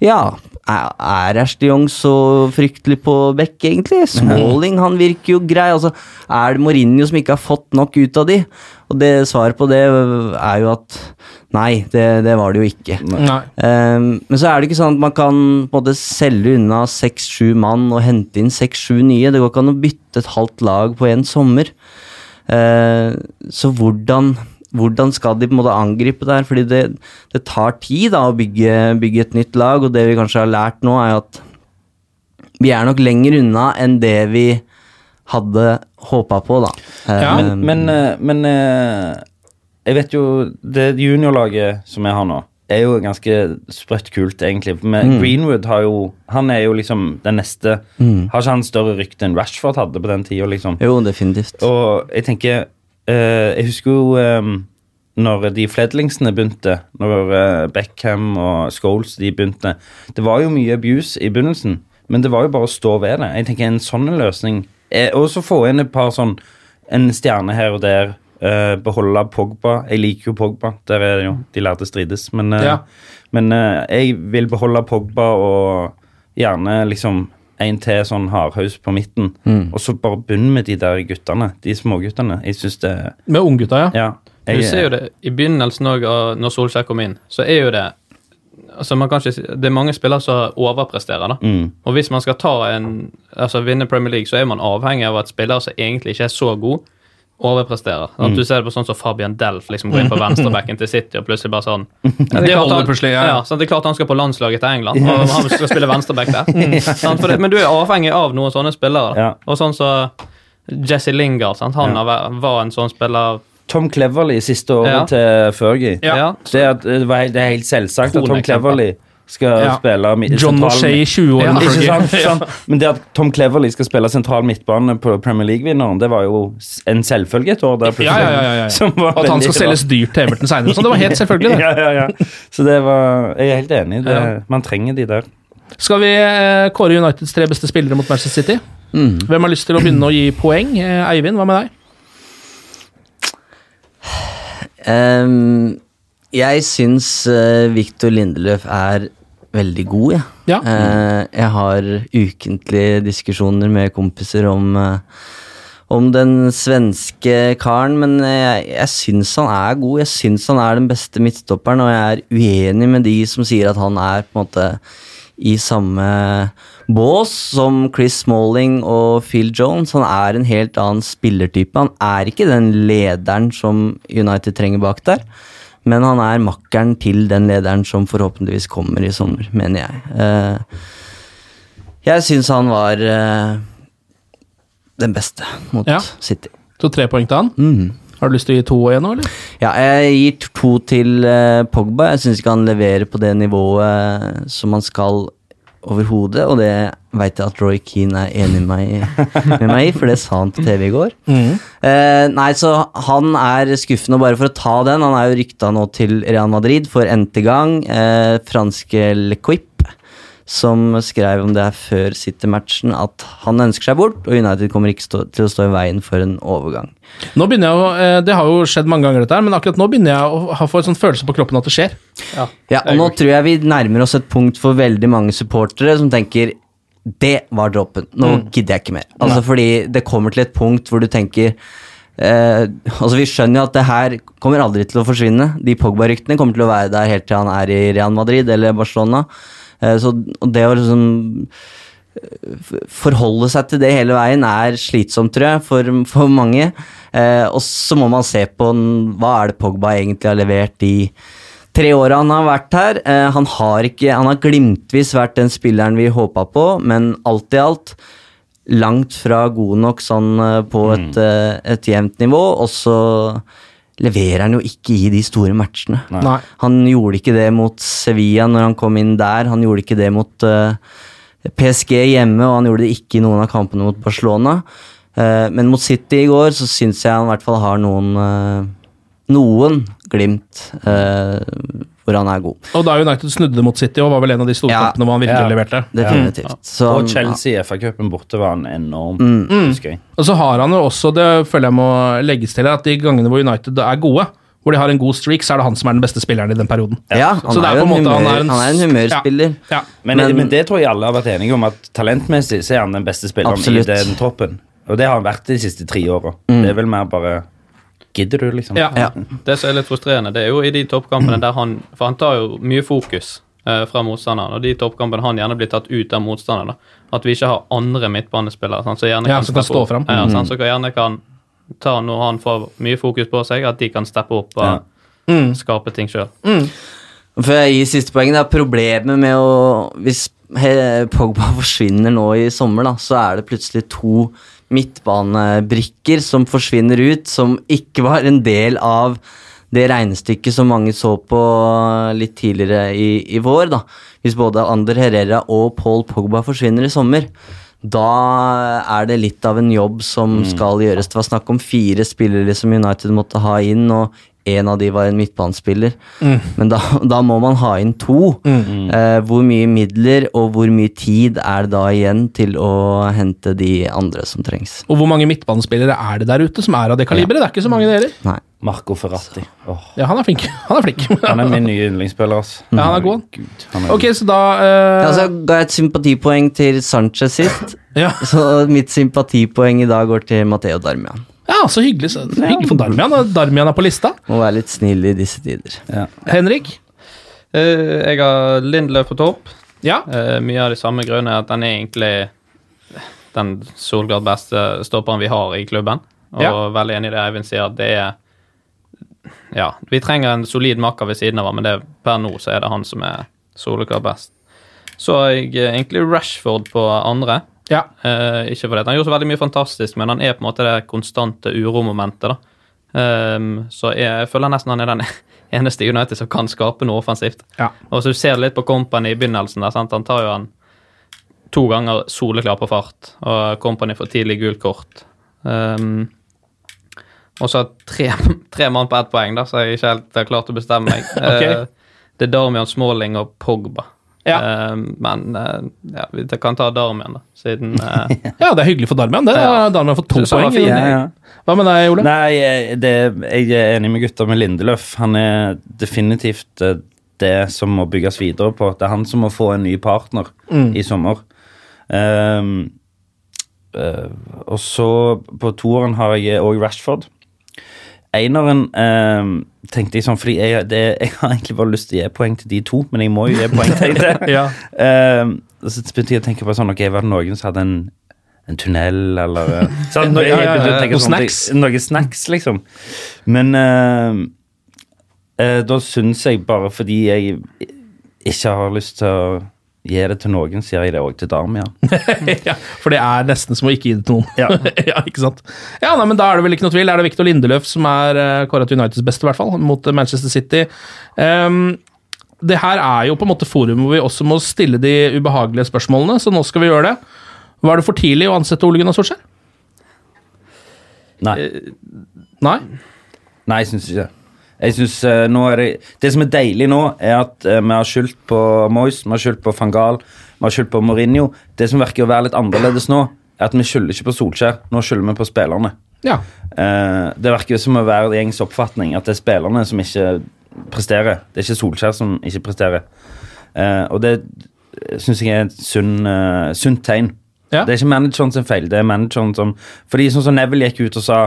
ja, er Ashley Young så fryktelig på bekk, egentlig? Smalling, han virker jo grei. Altså, er det Mourinho som ikke har fått nok ut av de? Og det svaret på det er jo at nei, det, det var det jo ikke. Um, men så er det ikke sånn at man kan både selge unna seks-sju mann og hente inn seks-sju nye. Det går ikke an å bytte et halvt lag på en sommer. Uh, så hvordan, hvordan skal de på en måte angripe det her? Fordi det, det tar tid da å bygge, bygge et nytt lag, og det vi kanskje har lært nå, er at vi er nok lenger unna enn det vi hadde håpa på, da. Ja, Um, men, eh, men eh, jeg vet jo Det juniorlaget som jeg har nå, er jo ganske sprøtt kult, egentlig. Men Mm. Greenwood har jo Han er jo liksom den neste Mm. Har ikke han større rykte enn Rashford hadde på den tida, liksom? Jo, definitivt. Og jeg tenker eh, Jeg husker jo um, når de Fledlingsene begynte, når eh, Beckham og Scholes de begynte Det var jo mye abuse i begynnelsen, men det var jo bare å stå ved det. Jeg tenker En sånn løsning eh, Og så få inn et par sånn En stjerne her og der. Uh, beholde Pogba. Jeg liker jo Pogba. Der er det jo De lærde strides. Men, uh, Ja. men uh, jeg vil beholde Pogba og gjerne liksom en til sånn hardhaus på midten. Mm. Og så bare begynn med de der guttene. De småguttene. Jeg syns det Med unggutta, ja. Ja. Du ser jo det i begynnelsen òg, når Solskjær kom inn, så er jo det altså man kan ikke, Det er mange spillere som overpresterer. da. Mm. Og hvis man skal ta en, altså vinne Premier League, så er man avhengig av at spillere som egentlig ikke er så gode, overpresterer. Mm. Du ser det på sånn som Fabian Delf liksom går inn på venstrebacken til City og plutselig bare sånn Det er klart han- ja. ja. sånn, Det er klart han skal på landslaget til England, og han skal spille venstreback der. Sant? Det, men du er avhengig av noen sånne spillere. Og sånn så Jesse Lingard, sant? han var en sånn spiller Tom Cleverley siste året til Fergie. Ja. Det, er, det, var, det er helt selvsagt at Tom Cleverly Cleverley skal Ja. spille John O'Shay i 20 år Ja, sant, sant? Men det at Tom Cleverley skal spille sentral midtbane på Premier League-vinneren, det var jo en selvfølge et år der. Ja, ja, ja, ja, ja. Som var Og at han skal selges dyrt til Everton seinere. Det var helt selvfølgelig. det. ja, ja, ja. Så det var Jeg er helt enig. Det, Ja. Man trenger de der. Skal vi eh, kåre Uniteds tre beste spillere mot Manchester City? Mm. Hvem har lyst til å begynne å gi poeng? Eh, Eivind, hva med deg? Um, jeg syns uh, Victor Lindeløf er veldig god, jeg. Ja. Eh, jeg har ukentlige diskusjoner med kompiser om eh, om den svenske karen, men jeg, jeg syns han er god. Jeg syns han er den beste midtstopperen, og jeg er uenig med de som sier at han er på en måte i samme bås som Chris Smalling og Phil Jones. Han er en helt annen spillertype. Han er ikke den lederen som United trenger bak der, men han er makkeren til den lederen som forhåpentligvis kommer i sommer, mener jeg. Eh, jeg syns han var eh, den beste mot Ja. City. Så tre poeng til han. Mm. Har du lyst til å gi to igjen nå, eller? Ja, jeg gir to til eh, Pogba. Jeg syns ikke han leverer på det nivået som han skal overhodet, og det veit jeg at Roy Keane er enig med meg, i, for det sa han på TV i går. Eh, nei, så han er skuffende, og bare for å ta den Han er jo rykta nå til Real Madrid for n-te gang. Eh, franske Le Quip, som skrev om det her før City-matchen, at han ønsker seg bort, og United kommer ikke stå, til å stå i veien for en overgang. Nå begynner jeg å, eh, Det har jo skjedd mange ganger, dette her, men akkurat nå begynner jeg å få en sånn følelse på kroppen at det skjer. Ja. Ja, og nå tror jeg vi nærmer oss et punkt for veldig mange supportere som tenker det var droppen. Nå gidder jeg ikke mer. Altså Fordi det kommer til et punkt hvor du tenker eh, Altså Vi skjønner jo at det her kommer aldri til å forsvinne. De Pogba-ryktene kommer til å være der helt til han er i Real Madrid eller Barcelona. Eh, så det å liksom forholde seg til det hele veien er slitsomt, tror jeg, for, for mange. Eh, og så må man se på hva er det Pogba egentlig har levert i tre åra han har vært her. Eh, han har ikke, han har glimtvis vært den spilleren vi håpa på, men alt i alt langt fra god nok sånn eh, på et, eh, et jevnt nivå. Og så leverer han jo ikke i de store matchene. Nei. Han gjorde ikke det mot Sevilla når han kom inn der. Han gjorde ikke det mot uh, PSG hjemme, og han gjorde det ikke i noen av kampene mot Barcelona. Uh, men mot City i går så syns jeg han i hvert fall har noen uh, noen glimt eh, hvor han er god. Og da United snudde mot City, og var vel en av de store storkampene hvor han virkelig Ja. leverte. Definitivt. Så Og Chelsea i FA-cupen borte var han enorm, Mm. husker. Og så har han jo også, det føler jeg må legges til, at de gangene hvor United er gode, hvor de har en god streak, så er det han som er den beste spilleren i den perioden. Ja, han, er er en måte- han er en- han er en humørspiller. Ja. Men, Men- men, det tror jeg alle har vært enige om, at talentmessig så er han den beste spilleren Absolutt. i den toppen. Og det har han vært de siste tre åra. Det er vel mer bare Gidder du, liksom? Ja. Ja. Det som er litt frustrerende, det er jo i de toppkampene der han For han tar jo mye fokus eh, fra motstanderen, og de toppkampene han gjerne blir tatt ut av motstanderen. da. At vi ikke har andre midtbanespillere sånn, som gjerne Ja, kan som kan stå fram. Ja, sant, som kan gjerne kan ta når han får mye fokus på seg, at de kan steppe opp og Ja. Mm. skape ting sjøl. Før jeg gir siste poeng, er problemet med å Hvis Pogba forsvinner nå i sommer, da, så er det plutselig to midtbanebrikker som forsvinner ut, som ikke var en del av det regnestykket som mange så på litt tidligere i, i vår. da. Hvis både Ander Herrera og Paul Pogba forsvinner i sommer, da er det litt av en jobb som skal gjøres. Det var snakk om fire spillere som United måtte ha inn, og en av de var en midtbanespiller. Men da, da må man ha inn to. Eh, hvor mye midler og hvor mye tid er det da igjen til å hente de andre som trengs? Og hvor mange midtbanespillere er det der ute som er av det kaliberet? Det er ikke så mange det gjelder. Nei. Marco Ferratti. Oh. Ja, han er flink. Han er flink. han er min nye yndlingsspiller. Altså. Ja, han er god. Gud, han er Ok, så da uh... Ja, så ga jeg et sympatipoeng til Sanchez sist, ja. så mitt sympatipoeng i dag går til Matteo Darmian. Ja, så hyggelig. Så, hyggelig for Darmian. og Darmian er på lista. Må være litt snill i disse tider. ja. Henrik? Eh, jeg har Lindløf på topp. Ja. Eh, mye av de samme grunnene at den er egentlig den solklart beste stopperen vi har i klubben. Og Ja. veldig enig i det Eivind sier, at det er Ja, vi trenger en solid makker ved siden av ham, men det, per nå så er det han som er soleklart best. Så har jeg eh, egentlig Rashford på andre. Ja. Uh, ikke at han gjorde så veldig mye fantastisk, men han er på en måte det konstante uromomentet. da. Um, så jeg, jeg føler nesten han er den eneste i United som kan skape noe offensivt. Ja. Og så Du ser litt på Company i begynnelsen. der, sant? Han tar jo han to ganger soleklar på fart, og Company får tidlig gult kort. Um, og så tre, tre mann på ett poeng, da, så jeg ikke helt har klart å bestemme meg. okay. uh, det er Darmian Smalling og Pogba. Ja. Uh, men uh, ja, vi kan ta Darmian, da, siden uh, ja, det er hyggelig for Darmian. Det. Ja. Darmian har fått to poeng. Ja, ja. Hva med deg, Ole? Nei, eh, det, jeg er enig med gutta med Lindeløf. Han er definitivt det som må bygges videre på. Det er han som må få en ny partner Mm. i sommer. Um, eh, og så på toeren har jeg òg Rashford. Eineren eh, tenkte jeg sånn, fordi jeg, det, jeg har egentlig bare lyst til å gi poeng til de to, men jeg må jo gi poeng til det. Ja. eh, så begynte jeg å tenke på sånn, ok, var det noen som hadde en, en tunnel, eller eh, sånn, jeg Ja, ja, ja, noen sånn, snacks. Noe snacks, liksom. Men eh, eh, da syns jeg bare fordi jeg ikke har lyst til å gi det til noen, sier jeg det òg til Darmia. ja, for det er nesten som å ikke gi det til noen. Ja. ja, ikke sant? Ja, nei, men Da er det vel ikke noe tvil. Er det Victor Lindeløf som er uh, kåra til Uniteds beste, i hvert fall, mot eh, Manchester City. Um, det her er jo på en måte forum hvor vi også må stille de ubehagelige spørsmålene, så nå skal vi gjøre det. Var det for tidlig å ansette Ole Gunnar Solskjær? Nei. Nei? Nei, jeg syns ikke det. Jeg synes, eh, er det, det som er deilig nå, er at eh, vi har skyldt på Moyes, vi har skyldt på Fangal, vi har skyldt på Mourinho. Det som virker å være litt annerledes nå, er at vi skylder ikke på Solskjær, nå skylder vi på spillerne. Ja. Eh, det virker som å være gjengs oppfatning at det er spillerne som ikke presterer. Det er ikke Solskjær som ikke presterer. Og det syns jeg er et sunn, sunt tegn. Ja. Det er ikke manageren sin feil, det er manageren som Fordi sånn som Neville gikk ut og sa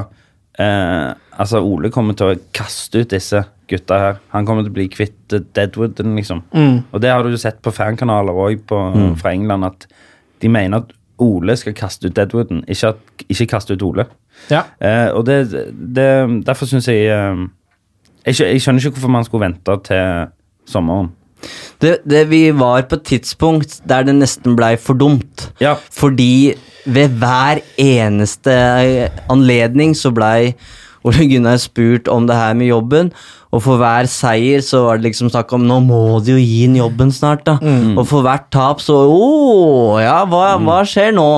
eh, Altså, Ole kommer til å kaste ut disse gutta her. Han kommer til å bli kvitt eh, Deadwooden, liksom. Mm. Og det har du sett på fankanaler òg fra England, at de mener at Ole skal kaste ut Deadwooden, ikke, at, ikke kaste ut Ole. Ja. Eh, og det, det Derfor syns jeg eh, jeg, jeg skjønner ikke hvorfor man skulle vente til sommeren. Det, det Vi var på et tidspunkt der det nesten blei for dumt. Ja. Fordi ved hver eneste anledning så blei Ole Gunnar spurt om det her med jobben, og for hver seier så var det liksom snakk om nå må de jo gi inn jobben snart, da. Og for hvert tap så Å, ja, hva, hva skjer nå?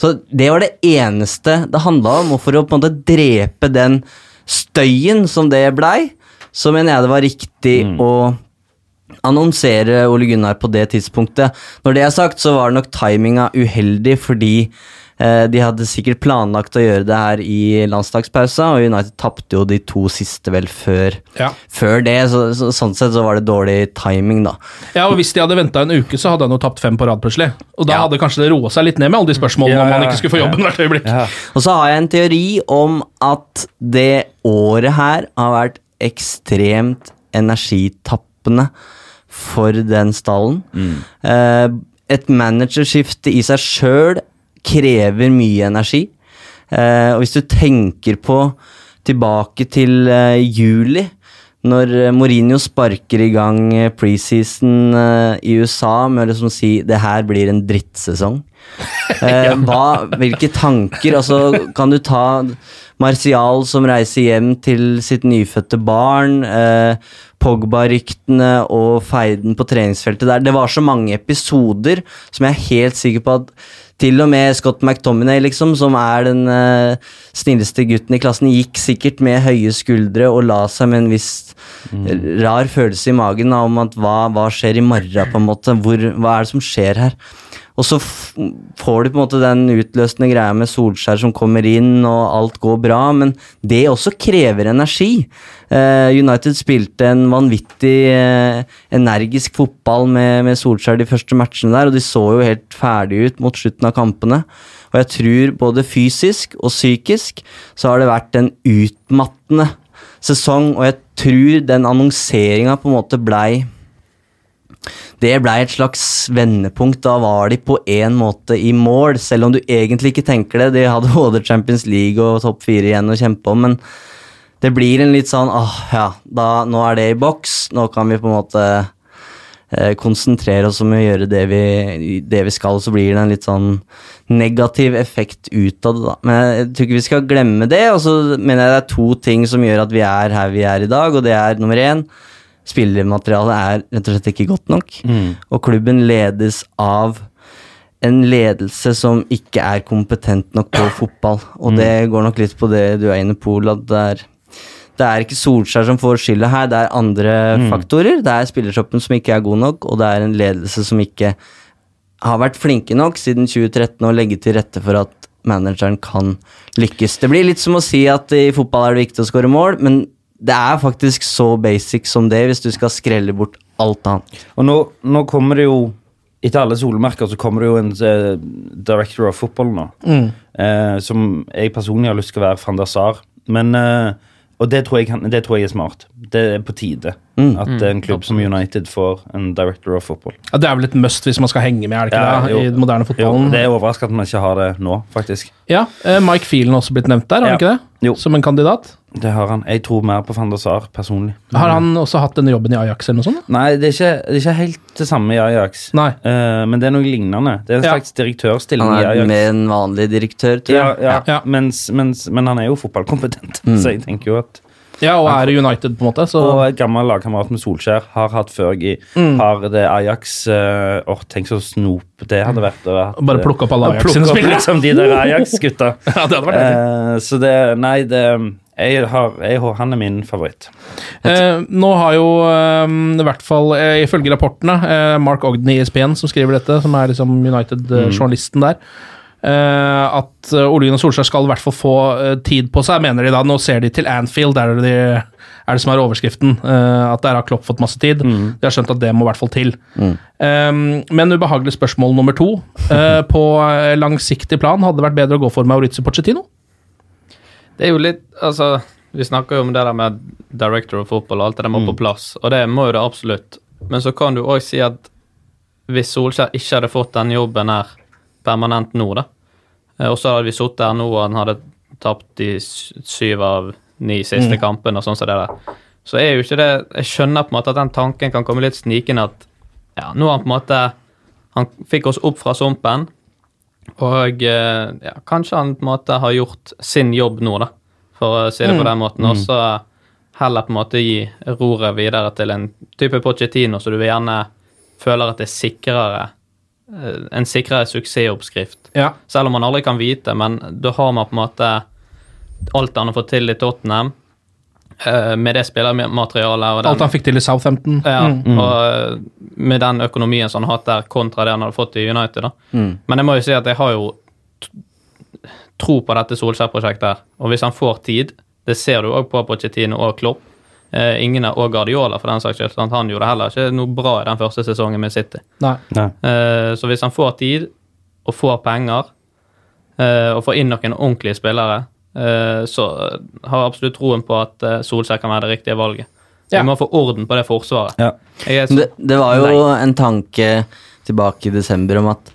Så det var det eneste det handla om, og for å på en måte drepe den støyen som det blei, så mener jeg det var riktig å annonsere Ole Gunnar på det tidspunktet. Når det er sagt, så var nok timinga uheldig, fordi eh, de hadde sikkert planlagt å gjøre det her i landslagspausa, og United tapte jo de to siste vel før, Ja. før det, så, så, sånn sett så var det dårlig timing, da. ja, og Hvis de hadde venta en uke, så hadde han jo tapt fem på rad plutselig. Og da Ja. hadde kanskje det roa seg litt ned med alle de spørsmålene Ja, om han ikke skulle få ja. jobben hvert øyeblikk. Ja. Og så har jeg en teori om at det året her har vært ekstremt energitappende for den stallen. Eh, et managerskifte i seg sjøl krever mye energi. Eh, og hvis du tenker på tilbake til eh, juli, når eh, Mourinho sparker i gang eh, preseason eh, i USA med å liksom si det her blir en drittsesong. Eh, hva, hvilke tanker altså, Kan du ta Martial som reiser hjem til sitt nyfødte barn? Pogba-ryktene og feiden på treningsfeltet der. Det var så mange episoder som jeg er helt sikker på at til og med Scott McTominay, liksom, som er den uh, snilleste gutten i klassen, gikk sikkert med høye skuldre og la seg med en viss rar følelse i magen da, om at hva, hva skjer i morgen, på en måte. Hvor, hva er det som skjer her? Og så får du på en måte den utløsende greia med Solskjær som kommer inn, og alt går bra, men det også krever energi. Uh, United spilte en vanvittig uh, energisk fotball med, med Solskjær de første matchene der, og de så jo helt ferdige ut mot slutten av kampene. Og jeg tror både fysisk og psykisk så har det vært en utmattende sesong, og jeg tror den annonseringa på en måte blei det blei et slags vendepunkt. Da var de på en måte i mål, selv om du egentlig ikke tenker det. De hadde både Champions League og topp fire igjen å kjempe om, men det blir en litt sånn åh, ja, da, nå er det i boks. Nå kan vi på en måte eh, konsentrere oss om å gjøre det vi, det vi skal, så blir det en litt sånn negativ effekt ut av det, da. Men jeg tror ikke vi skal glemme det, og så mener jeg det er to ting som gjør at vi er her vi er i dag, og det er nummer én Spillermaterialet er rett og slett ikke godt nok, og klubben ledes av en ledelse som ikke er kompetent nok på fotball, og det går nok litt på det du er inne på, at det er det er ikke Solskjær som får skylda her, det er andre faktorer. Det er spillertroppen som ikke er god nok, og det er en ledelse som ikke har vært flinke nok siden 2013 å legge til rette for at manageren kan lykkes. Det blir litt som å si at i fotball er det viktig å skåre mål, men det er faktisk så basic som det hvis du skal skrelle bort alt annet. Og nå, nå kommer det jo Etter alle solmerker så kommer det jo en uh, director of football nå. Mm. Uh, som jeg personlig har lyst til å være van der Sar. Men eh, Og det tror, jeg, det tror jeg er smart. Det er på tide Mm. at en klubb som United får en director of football. Ja, det er vel et must hvis man skal henge med, er det ikke Ja, det? jo. I den moderne fotballen. Jo, det er overraskende at man ikke har det nå, faktisk. Ja, eh, Mike Phelan har også blitt nevnt der, har han Ja. ikke det? Jo. Som en kandidat. Det har han. Jeg tror mer på van der Sar personlig. Har han også hatt denne jobben i Ajax eller noe sånt? Nei, det er ikke, det er ikke helt det samme i Ajax. Nei. Uh, men det er noe lignende. Det er en Ja. slags direktørstilling Han er med en vanlig direktør, tror Ja, jeg. ja. Ja. Mens, mens, men han er jo fotballkompetent, Mm. så jeg tenker jo at Ja, og er United, på en måte. Så Og et gammel lagkamerat med Solskjær har hatt før i Mm. Har det Ajax uh, Åh, tenk så snop det hadde vært. ha Bare eh, plukke opp alle Ajax sine spillere. Liksom de der Ajax-gutta. Ja, det hadde vært. Eh, så det Nei, det jeg har, jeg, han er min favoritt. Eh, nå har jo eh, i hvert fall, eh, ifølge rapportene, eh, Mark Ogden i ESPN som skriver dette, som er liksom United-journalisten der, eh, at eh, og Gunnar Solskjær skal i hvert fall få eh, tid på seg, mener de da. Nå ser de til Anfield, der er det, er det som er overskriften. eh, at der har Klopp fått masse tid. De har skjønt at det må i hvert fall til. Eh, men ubehagelig spørsmål nummer to. Uh, på eh, langsiktig plan hadde det vært bedre å gå for Maurizio Pochettino? Det er jo litt Altså, vi snakker jo om det der med director of football og alt det der må på plass, og det må jo det absolutt. Men så kan du òg si at hvis Solskjær ikke hadde fått den jobben her permanent nå, da, eh, og så hadde vi sittet her nå og han hadde tapt de syv av ni siste kampene og sånn som det der, så er jo ikke det Jeg skjønner på en måte at den tanken kan komme litt snikende at ja, nå har han på en måte Han fikk oss opp fra sumpen. Og eh, ja, kanskje han på en måte har gjort sin jobb nå, da, for å si det på den måten. Og så heller på en måte gi roret videre til en type Pochettino, så du vil gjerne føler at det er sikrere en sikrere suksessoppskrift. Ja. Selv om man aldri kan vite, men da har man på en måte alt han har fått til i Tottenham, eh, med det spillermaterialet og den, Alt han fikk til i Southampton. ja, Mm. og eh, med den økonomien som han har hatt der, kontra det han hadde fått i United. da. Mm. Men jeg må jo si at jeg har jo tro på dette Solskjær-prosjektet. her. Og hvis han får tid, det ser du òg på Pochettino og Klopp, eh, ingen av, og Guardiola for den saks skyld, sant? han gjorde heller ikke noe bra i den første sesongen med City. Nei. Eh, så hvis han får tid, og får penger, eh, og får inn noen ordentlige spillere, eh, så har jeg absolutt troen på at eh, Solskjær kan være det riktige valget. Ja. Vi må få orden på det forsvaret. Ja. Jeg er så Det, det var jo nei. en tanke tilbake i desember om at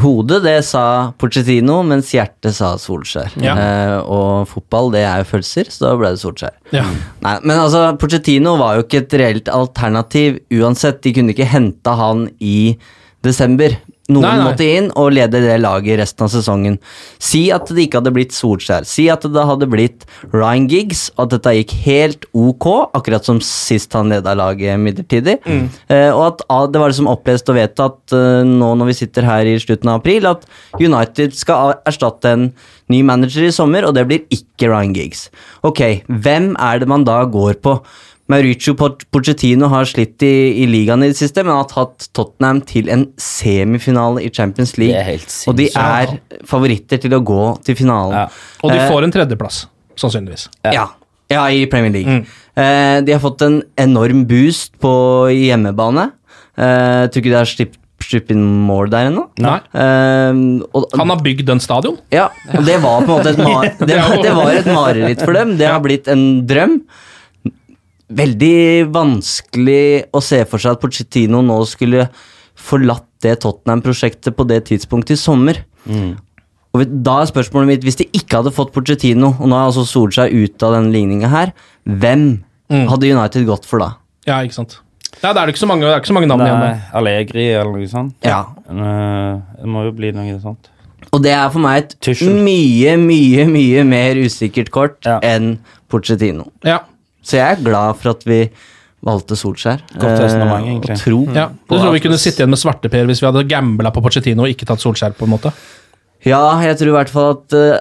hodet, det sa Pochettino, mens hjertet sa Solskjær. Ja. Eh, og fotball, det er jo følelser, så da ble det Solskjær. Ja. Nei, men altså, Pochettino var jo ikke et reelt alternativ uansett. De kunne ikke henta han i desember. Noen Nei, nei. måtte inn og lede det laget resten av sesongen. Si at det ikke hadde blitt Solskjær. Si at det hadde blitt Ryan Giggs, og at dette gikk helt ok, akkurat som sist han leda laget midlertidig. Eh, og at det var liksom opplest og vedtatt eh, nå når vi sitter her i slutten av april, at United skal erstatte en ny manager i sommer, og det blir ikke Ryan Giggs. Ok, hvem er det man da går på? Mauricio Poch- Pochettino har slitt i, i ligaen i det siste, men har tatt Tottenham til en semifinale i Champions League. Det er helt og de er favoritter til å gå til finalen. Ja. Og de Eh, får en tredjeplass, sannsynligvis. ja. ja, i Premier League. Mm. Eh, de har fått en enorm boost på hjemmebane. Eh, tror ikke de har slipp- sluppet inn mål der ennå. Nei. Og, Han har bygd den stadion. ja, og det var på en måte et, mar det, det var et mareritt for dem. Det har blitt en drøm. Veldig vanskelig å se for seg at Pochettino nå skulle forlatt det Tottenham-prosjektet på det tidspunktet i sommer. Og da er spørsmålet mitt, hvis de ikke hadde fått Pochettino, og nå har altså Solskjær ute av den ligninga her, hvem hadde United gått for da? Ja, ikke sant. Ja, det er ikke så mange, det er ikke så mange navn igjen. Nei. Allegri eller noe sånt. Ja. Eh, det må jo bli noe sånt. Og det er for meg et Tuchel. mye, mye, mye mer usikkert kort Ja. enn Pochettino. Ja. Så jeg er glad for at vi valgte Solskjær. Godt resonnement, Eh, egentlig. Og tro ja. Du tror vi kunne sitte igjen med svarteper hvis vi hadde gambla på Pochettino og ikke tatt Solskjær? på en måte? Ja, jeg tror i hvert fall at uh,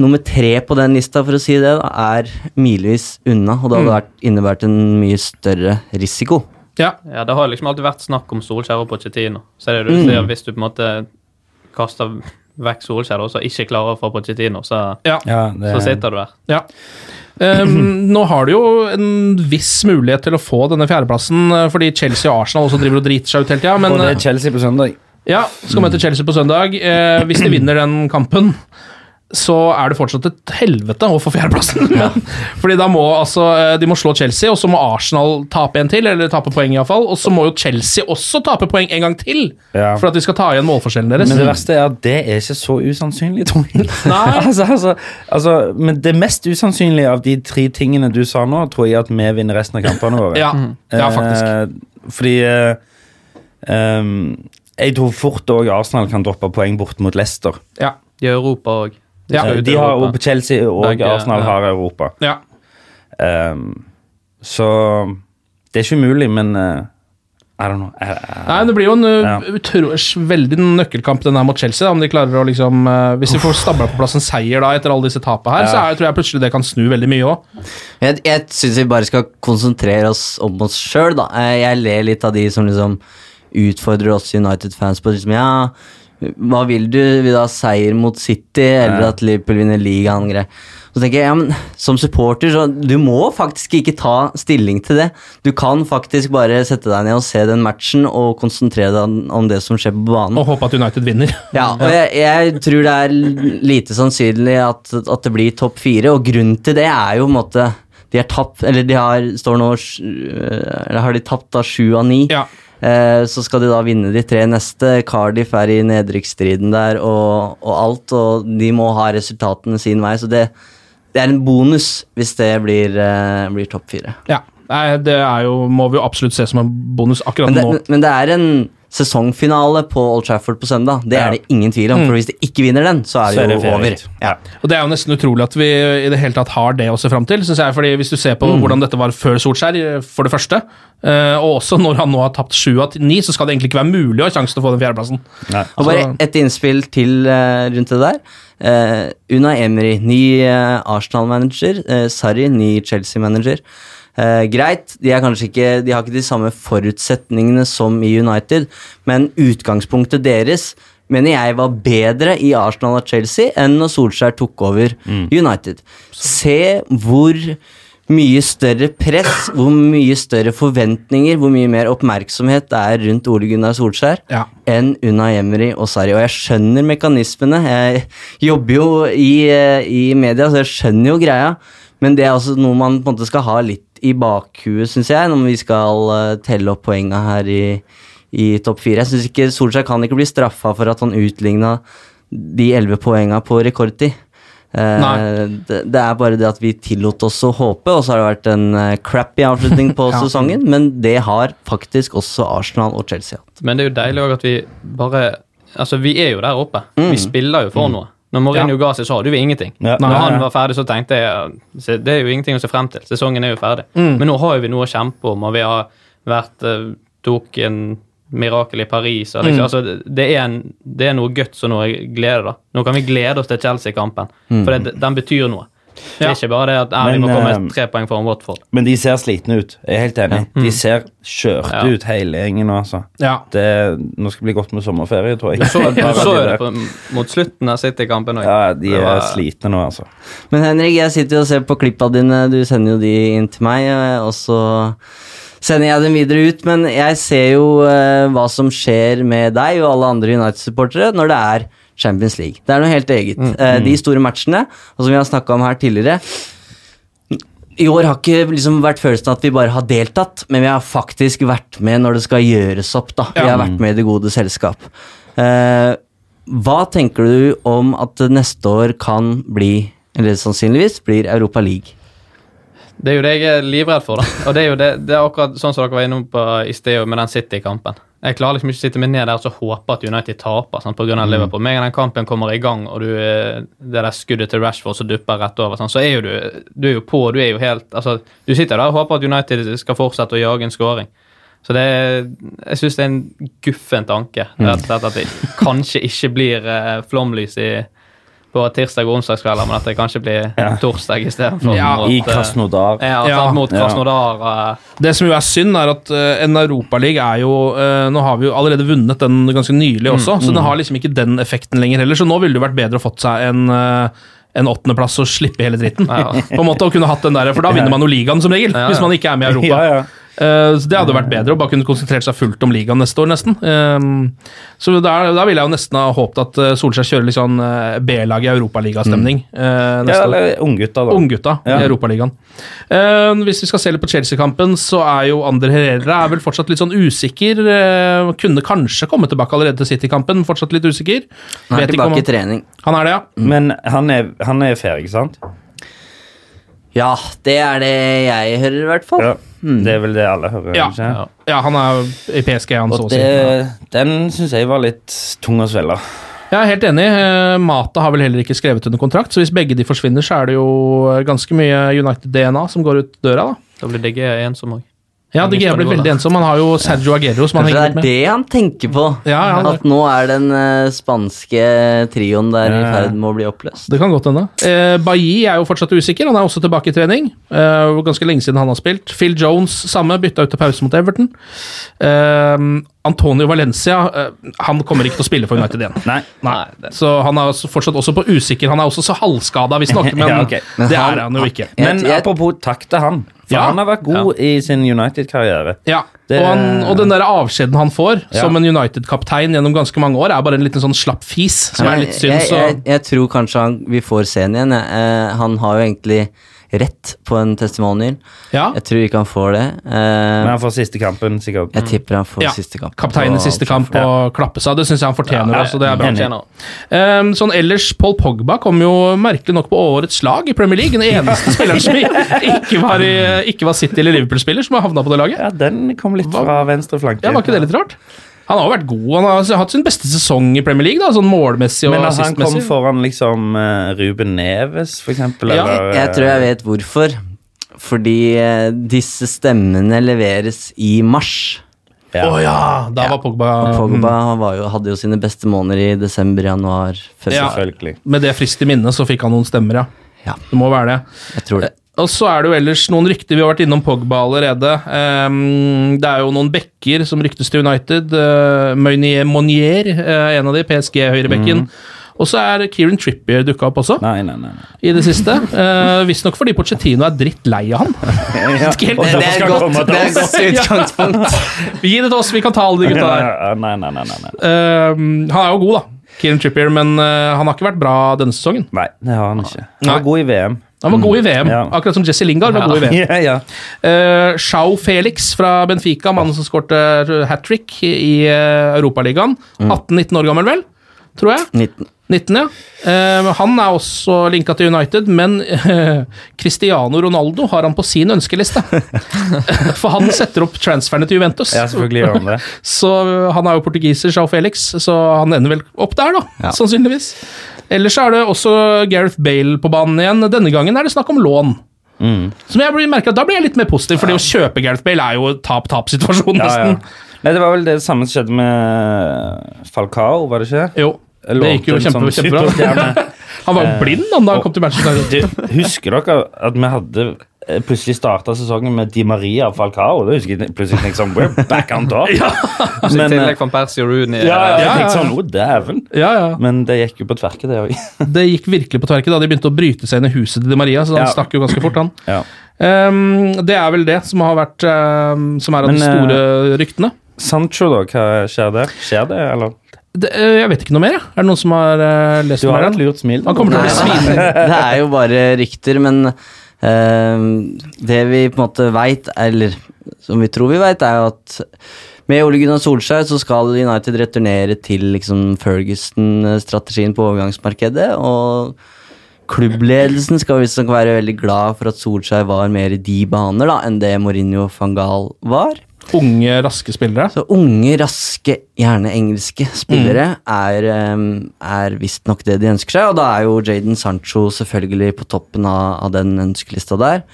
nummer tre på den lista, for å si det, da, er milevis unna. Og det hadde vært, innebært en mye større risiko. Ja. Ja, Det har liksom alltid vært snakk om Solskjær og Pochettino. Så er det du Mm. sier, hvis du på en måte kaster vekk Solskjær og så ikke klarer å få Pochettino, så, ja. Så sitter du der. Ja. Ehm, nå har du jo en viss mulighet til å få denne fjerdeplassen, eh, fordi Chelsea og Arsenal også driver og driter seg ut hele tida. Men det eh, Chelsea på søndag. ja, skal møte Chelsea på søndag. Eh, hvis de vinner den kampen, så er det fortsatt et helvete å få fjerdeplassen. Fordi da må altså eh, De må slå Chelsea, og så må Arsenal tape en til, eller tape poeng iallfall. Og så må jo Chelsea også tape poeng en gang til, Ja. for at de skal ta igjen målforskjellen deres. Men det verste er at det er ikke så usannsynlig. Nei. altså, altså, altså, men det mest usannsynlige av de tre tingene du sa nå, tror jeg at vi vinner resten av kampene våre. Ja, ja faktisk. Eh, fordi eh, um, Jeg tror fort òg Arsenal kan droppe poeng bort mot Leicester. Ja. I Europa òg. Ja, Eh, de har Europa. Chelsea og Begge, Arsenal ja. har Europa. ja. Um, så det er ikke umulig, men uh, I don't know. Jeg- I, Nei, Det blir jo en Ja. utro- veldig nøkkelkamp den her mot Chelsea. Da, om de klarer å liksom uh, Hvis de får stabla på plass en seier da etter alle disse tapene her, Ja. så er, tror jeg plutselig det kan snu veldig mye òg. Jeg, jeg syns vi bare skal konsentrere oss om oss sjøl, da. Eh, Jeg ler litt av de som liksom utfordrer oss United-fans på liksom, ja, hva vil du? Vil du ha seier mot City, eller at Liverpool vinner ligaen? Så tenker jeg, ja, men Som supporter så du må faktisk ikke ta stilling til det. Du kan faktisk bare sette deg ned og se den matchen og konsentrere deg om det som skjer på banen. Og håpe at United vinner. Ja, og jeg, jeg tror det er lite sannsynlig at, at det blir topp fire, og grunnen til det er jo på en måte De har tapt, eller de har, står nå Eller har de tapt da sju av ni? Ja. Eh, så skal de da vinne de tre neste. Cardiff er i nedrykksstriden der og, og alt, og de må ha resultatene sin vei. Så det, det er en bonus hvis det blir, eh, blir topp fire. Ja. Nei, det er jo, må vi jo absolutt se som en bonus akkurat Men det, nå. men det er en sesongfinale på Old Trafford på søndag. Det er det ingen tvil om. For hvis de ikke vinner den, så er det, Så er det jo over. Ja. Og Det er jo nesten utrolig at vi i det hele tatt har det å se fram til. Synes jeg, fordi Hvis du ser på Mm. hvordan dette var før Solskjær, for det første, eh, og også når han nå har tapt sju av ni, så skal det egentlig ikke være mulig å ha sjanse til å få den fjerdeplassen. Nei. Og bare et innspill til eh, rundt det der. Uh, Una Emery, ny eh, Arsenal-manager. Sarri, ny Chelsea-manager. Eh, greit, de, ikke, de har ikke de samme forutsetningene som i United, men utgangspunktet deres mener jeg var bedre i Arsenal og Chelsea enn når Solskjær tok over United. Se hvor mye større press, hvor mye større forventninger, hvor mye mer oppmerksomhet det er rundt Ole Gunnar Solskjær Ja. enn Unai Emery og Sarri. Og jeg skjønner mekanismene. Jeg jobber jo i, eh, i media, så jeg skjønner jo greia. Men det er også noe man på en måte skal ha litt i bakhuet, syns jeg, når vi skal eh, telle opp poenga her i, i topp fire. Jeg syns ikke Solskjær kan ikke bli straffa for at han utligna de elleve poenga på rekordtid. Eh, det, det er bare det at vi tillot oss å håpe, og så har det vært en eh, crappy avslutning på Ja. sesongen. Men det har faktisk også Arsenal og Chelsea hatt. Men det er jo deilig òg at vi bare Altså, vi er jo der oppe. Mm. Vi spiller jo for noe. Når Mourinho ga seg, så hadde vi ingenting. Ja. Når han var ferdig, så tenkte jeg ja, det er jo ingenting å se frem til. Sesongen er jo ferdig. Mm. Men nå har vi noe å kjempe om, og vi har vært eh, tok en mirakel i Paris. Liksom, Mm. altså, det, er en, det er noe guts og noe glede. da. Nå kan vi glede oss til Chelsea-kampen, for det, den betyr noe. Det er ikke bare det at ja, vi må komme eh, tre poeng foran Watford. Men de ser slitne ut. Jeg er helt enig. De ser kjørte Ja. ut, hele gjengen nå, altså. Ja. Det, nå skal det bli godt med sommerferie, tror jeg. Du så, du så det på, mot slutten av City-kampen òg. Ja, de er slitne nå, altså. Men Henrik, jeg sitter jo og ser på klippa dine. Du sender jo de inn til meg, eh, og så sender jeg dem videre ut. Men jeg ser jo eh, hva som skjer med deg og alle andre United-supportere når det er Champions League. Det er noe helt eget. Eh, de store matchene, og som vi har snakka om her tidligere I år har ikke liksom vært følelsen at vi bare har deltatt, men vi har faktisk vært med når det skal gjøres opp. da. Vi har vært med i det gode selskap. Eh, hva tenker du om at neste år kan bli, eller sannsynligvis blir, Europa League? Det er jo det jeg er livredd for, da. Og det er jo det, det er akkurat sånn som dere var innom på i sted med den City-kampen. Jeg klarer liksom ikke å sitte meg ned der og håpe at United taper sant, på grunn av Liverpool. Med en gang den kampen kommer i gang, og du, eh, det der skuddet til Rashford som dupper rett over, sant, så er jo du, du er jo på. Du er jo helt altså, Du sitter der og håper at United skal fortsette å jage en scoring. Så det jeg syns det er en guffen tanke. Rett og slett at det kanskje ikke blir eh, flomlys i, på tirsdag og onsdagskvelder, men at det kanskje blir torsdag istedenfor. Ja, mot, I eh, Krasnodar. Ja, Ja. mot Krasnodar. Ja. Det som jo er synd, er at uh, en Europaliga er jo eh, Nå har vi jo allerede vunnet den ganske nylig også, så den har liksom ikke den effekten lenger heller. Så nå ville det vært bedre å fått seg en uh, en åttendeplass og slippe hele dritten. Ja. På en måte å kunne hatt den der, For da vinner man jo ligaen som regel, Ja, ja. hvis man ikke er med i Europa. Eh, så Det hadde vært bedre å bare kunne konsentrert seg fullt om ligaen neste år, nesten. Eh, så da, der ville jeg jo nesten ha håpet at eh, Solskjær kjører litt sånn eh, B-lag i europaligastemning uh, ja, eller unggutta, da. Unggutta Ja. i Europaligaen. Eh, hvis vi skal se litt på Chelsea-kampen, så er jo Ander Herrera er vel fortsatt litt sånn usikker. kunne kanskje komme tilbake allerede til City-kampen, fortsatt litt usikker. Han er Vet ikke om tilbake i trening. Han er det, ja. Men han er, han er ferdig, sant? Ja, det er det jeg hører, i hvert fall. Ja. Det er vel det alle hører. Ja. ikke? Ja. Ja, han er i PSG, han så Og å si. det, den syns jeg var litt tung å svelge. Jeg er helt enig. Eh, Mata har vel heller ikke skrevet under kontrakt, så hvis begge de forsvinner, så er det jo ganske mye United-DNA som går ut døra, da. Da blir DG ensom òg. Ja, DG Gea blitt veldig ensom. Han har jo Sergio Aguero som han Kanskje det er det han tenker på? Ja, ja, At nå er den eh, spanske trioen der i ferd med å bli oppløst. Det kan godt hende. Eh, Bailly er jo fortsatt usikker. Han er også tilbake i trening. Eh, ganske lenge siden han har spilt. Phil Jones samme, bytta ut til pause mot Everton. Eh, Antonio Valencia eh, han kommer ikke til å spille for United igjen. Nei. Nei. Så han er fortsatt også på usikker. Han er også så halvskada, visstnok, men Ja, okay. Men det han- er han jo ikke. Men apropos takk til han. For Ja. han har vært god i sin United-karriere. Ja, Det- og, han, og den der avskjeden han får Ja. som en United-kaptein gjennom ganske mange år, er bare en liten sånn slapp fis, som er litt synd. jeg, jeg, jeg tror kanskje han, vi får se ham igjen. Eh, han har jo egentlig rett på en testimonial. ja, Jeg tror ikke han får det. Uh, Men han får siste kampen, sikkert. jeg tipper han får Ja. siste kamp. Kapteinens i siste kamp og klappe seg. Det syns jeg han fortjener. Ja, også, det er bra. Um, sånn ellers, Paul Pogba kom jo merkelig nok på årets lag i Premier League. Den eneste spilleren som ikke var, i, ikke var City- eller Liverpool-spiller, som har havna på det laget. Ja, den kom litt fra venstre flanke. Ja, Var ikke det litt rart? Han har jo vært god. Han har hatt sin beste sesong i Premier League, da, sånn målmessig og Men at han kom foran liksom eh, Ruben Neves, for eksempel? Ja, eller, Jeg tror jeg vet hvorfor. Fordi eh, disse stemmene leveres i mars. ja. Å ja! Da var Pogba, Pogba var jo, hadde jo sine beste måneder i desember, januar, før Ja. Selvfølgelig. Med det frist i minnet så fikk han noen stemmer, ja. Ja. Det må være det. Jeg tror det. Og så er det jo ellers noen rykter. Vi har vært innom Pogba allerede. Ehm, det er jo noen backer som ryktes til United. Uh, Meunier Monier, eh, en av de, PSG-høyrebekken. Og så er Kieran Trippier dukka opp også, Nei, nei, nei. i det siste. Uh, Visstnok fordi Pochettino er dritt lei av han. Ja. Det er godt, det er godt utgangspunkt. Gi det til oss, vi kan ta alle de gutta der. Nei, nei, nei. nei. Ehm, han er jo god, da. Kieran Trippier, men eh, han har ikke vært bra denne sesongen. Nei, det har han ikke. Han var god i VM. Han var god i VM, Ja. akkurat som Jesse Lingard var god i VM. Ja, ja. Uh, Shao Felix fra Benfica, mannen som skårte hat trick i uh, Europaligaen. 18-19 år gammel, vel? Tror jeg. 19. 19, ja. Uh, han er også linka til United, men eh, Cristiano Ronaldo har han på sin ønskeliste. For han setter opp transferne til Juventus. ja, selvfølgelig gjør han det. Så eh, han er jo portugiser, Shao Felix, så han ender vel opp der, da. Ja. Sannsynligvis. Ellers er det også Gareth Bale på banen igjen. Denne gangen er det snakk om lån. Mm. Som jeg blir merket, Da blir jeg litt mer positiv, for det å kjøpe Gareth Bale er jo tap-tap-situasjon, Ja, ja. nesten. Nei, det var vel det samme som skjedde med Falcao, var det ikke? Jo, det gikk jo kjempe, sånn kjempebra. Han var jo blind han da han kom til Manchester United. Husker dere at vi hadde eh, plutselig starta sesongen med Di Maria og Falcao? Det husker jeg plutselig tenkte sånn, We're back on top. ja. Men, I tillegg van Persie og Rooney. ja, ja, jeg Ja, tenkte sånn, oh, dæven. Ja, ja. Men det gikk jo på tverke, det òg. Det gikk virkelig på tverket da de begynte å bryte seg inn i huset til Di Maria, så han Ja. stakk jo ganske fort, han. Ja. Um, det er vel det som har vært um, Som er av Men, de store ryktene. Sancho, da? Hva skjer der? Skjer det, eller? Det, eh, jeg vet ikke noe mer. Er det noen som har eh, lest Du har et lurt smil. Han kommer til å bli svin. det er jo bare rykter, men Eh, det vi på en måte veit, eller som vi tror vi veit, er jo at med Ole Gunnar Solskjær så skal United returnere til liksom Ferguson-strategien på overgangsmarkedet. og Klubbledelsen skal visstnok være veldig glad for at Solskjær var mer i de baner da, enn det Mourinho van Gaal var. Unge, raske spillere. Så unge, raske, gjerne engelske spillere er, um, er visstnok det de ønsker seg, og da er jo Jaden Sancho selvfølgelig på toppen av, av den ønskelista der.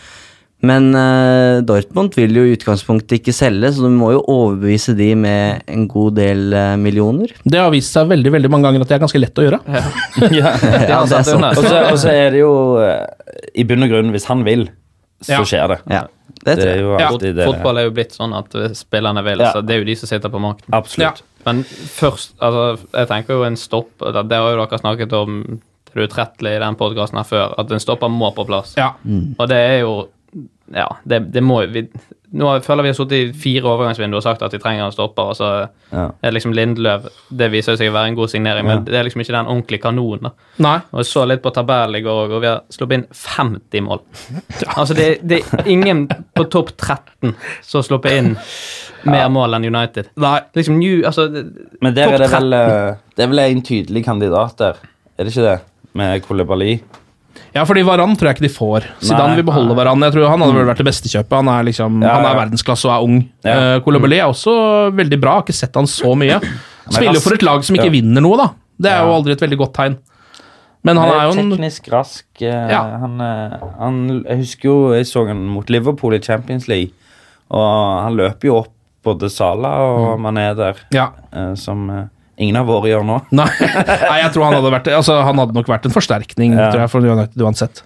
Men uh, Dortmund vil jo i utgangspunktet ikke selge, så du må jo overbevise de med en god del uh, millioner. Det har vist seg veldig veldig mange ganger at det er ganske lett å gjøre. ja, Ja, det er sånn. Og så og så er det jo eh, I bunn og grunn, hvis han vil, så Ja. skjer det. Ja, det det, er jo Ja, alltid det. Fotball er jo blitt sånn at eh, spillerne vil, Ja. så det er jo de som sitter på makten. Absolutt. Men først, altså, jeg tenker jo en stopp Det det har jo dere snakket om til det utrettelige i den podkasten her før, at en stopper må på plass. Ja. Og det er jo Ja, det, det må vi Nå føler vi har sittet i fire overgangsvinduer og sagt at de trenger en stopper, og så Ja. er liksom Lindløv Det viser seg å være en god signering, men det er liksom ikke den ordentlige kanonen. da. Nei. Og Jeg så litt på tabellen i går, og vi har sluppet inn 50 mål. Altså, det, det er ingen på topp 13 som har sluppet inn mer mål enn United. Nei. Liksom New, altså, Men der er det vel 13. eh, Det er vel en tydelig kandidat der, er det ikke det? Med Kolibali. Ja, fordi Varan tror jeg ikke de får. Zidane Nei. vil beholde Varan. Jeg tror Han hadde vel vært det beste kjøpet. Han er liksom, Ja, han er verdensklasse og er ung. Ja. Ja. Koulibaly er også veldig bra. Har ikke sett han så mye. Spiller jo for et lag som ikke Ja. vinner noe, da. Det er jo aldri et veldig godt tegn. Men han er jo en teknisk rask. Uh, Ja. han, eh, han, jeg husker jo jeg så han mot Liverpool i Champions League, og han løper jo opp både Sala og Mané der, Ja. eh, som ingen av våre gjør nå. Nei, Nei jeg tror han hadde vært altså, Han hadde nok vært en forsterkning Ja. tror jeg, for United uansett.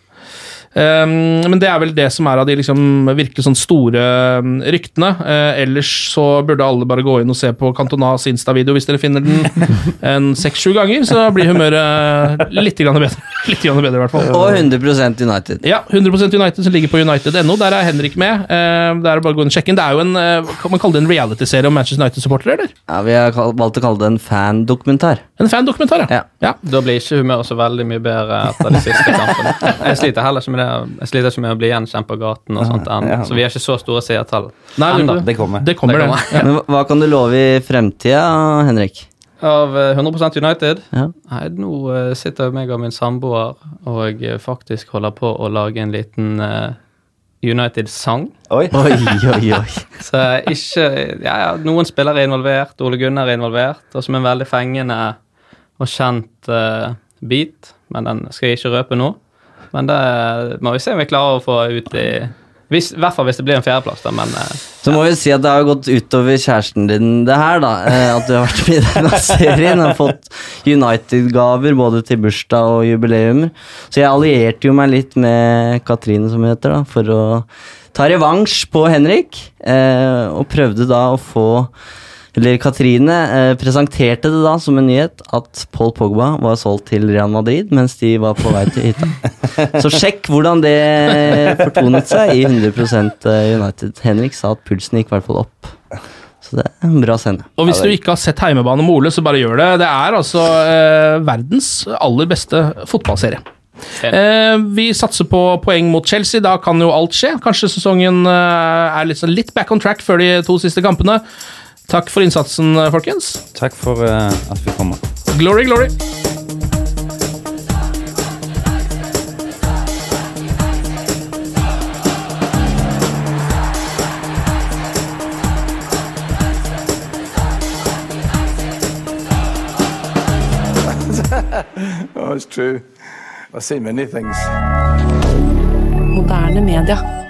Um, men det er vel det som er av de liksom virkelig sånn store um, ryktene. Uh, ellers så burde alle bare gå inn og se på Cantonas Insta-video hvis dere finner den en seks-sju ganger, så blir humøret litt grann bedre. litt grann bedre i hvert fall. Og 100% United. Ja, 100% United som ligger på United.no. Der er Henrik med. Uh, det er bare å gå inn og sjekke inn. Det er jo en uh, Kan man kalle det en reality-serie om Manchester United-supportere, eller? Ja, Vi har valgt å kalle det en fan-dokumentar. En fan-dokumentar, ja. Ja. ja. Da blir ikke humøret så veldig mye bedre etter de siste kampene. Jeg sliter heller ikke med det. Jeg sliter ikke med å bli gjenkjent på gaten og sånt ennå. Ja. Så vi har ikke så store seertall Nei, ennå. Det kommer. Det kommer, Det kommer. Ja. Men hva- kan du love i fremtida, Henrik? Av eh, 100% United Ja. Nei, nå eh, sitter meg og min samboer og eh, faktisk holder på å lage en liten eh, United-sang. Oi. Oi, oi, oi. Så eh, ikke ja, ja, Noen spillere er involvert, Ole Gunnar er involvert, og som en veldig fengende og kjent uh, beat, Men den skal jeg ikke røpe nå. Men det må vi se om vi klarer å få ut i hvis, I hvert fall hvis det blir en fjerdeplass, da, men eh, Så må vi si at det har gått utover kjæresten din, det her, da. eh, At du har vært med i denne serien. Har fått United-gaver både til bursdag og jubileumer. Så jeg allierte jo meg litt med Katrine, som hun heter, da, for å ta revansj på Henrik. Eh, og prøvde da å få eller Katrine eh, presenterte det da som en nyhet at Paul Pogba var solgt til Real Madrid mens de var på vei til hytta. Så sjekk hvordan det fortonet seg i 100 United. Henrik sa at pulsen gikk i hvert fall opp. Så det er en bra scene. Og hvis du ikke har sett Heimebane med Ole, så bare gjør det. Det er altså eh, verdens aller beste fotballserie. Eh, vi satser på poeng mot Chelsea. Da kan jo alt skje. Kanskje sesongen eh, er litt, sånn litt back on track før de to siste kampene. Takk for innsatsen, eh, folkens. Takk for eh, at vi kom. Glory, glory. Oh, it's true. I've seen many things. Moderne media.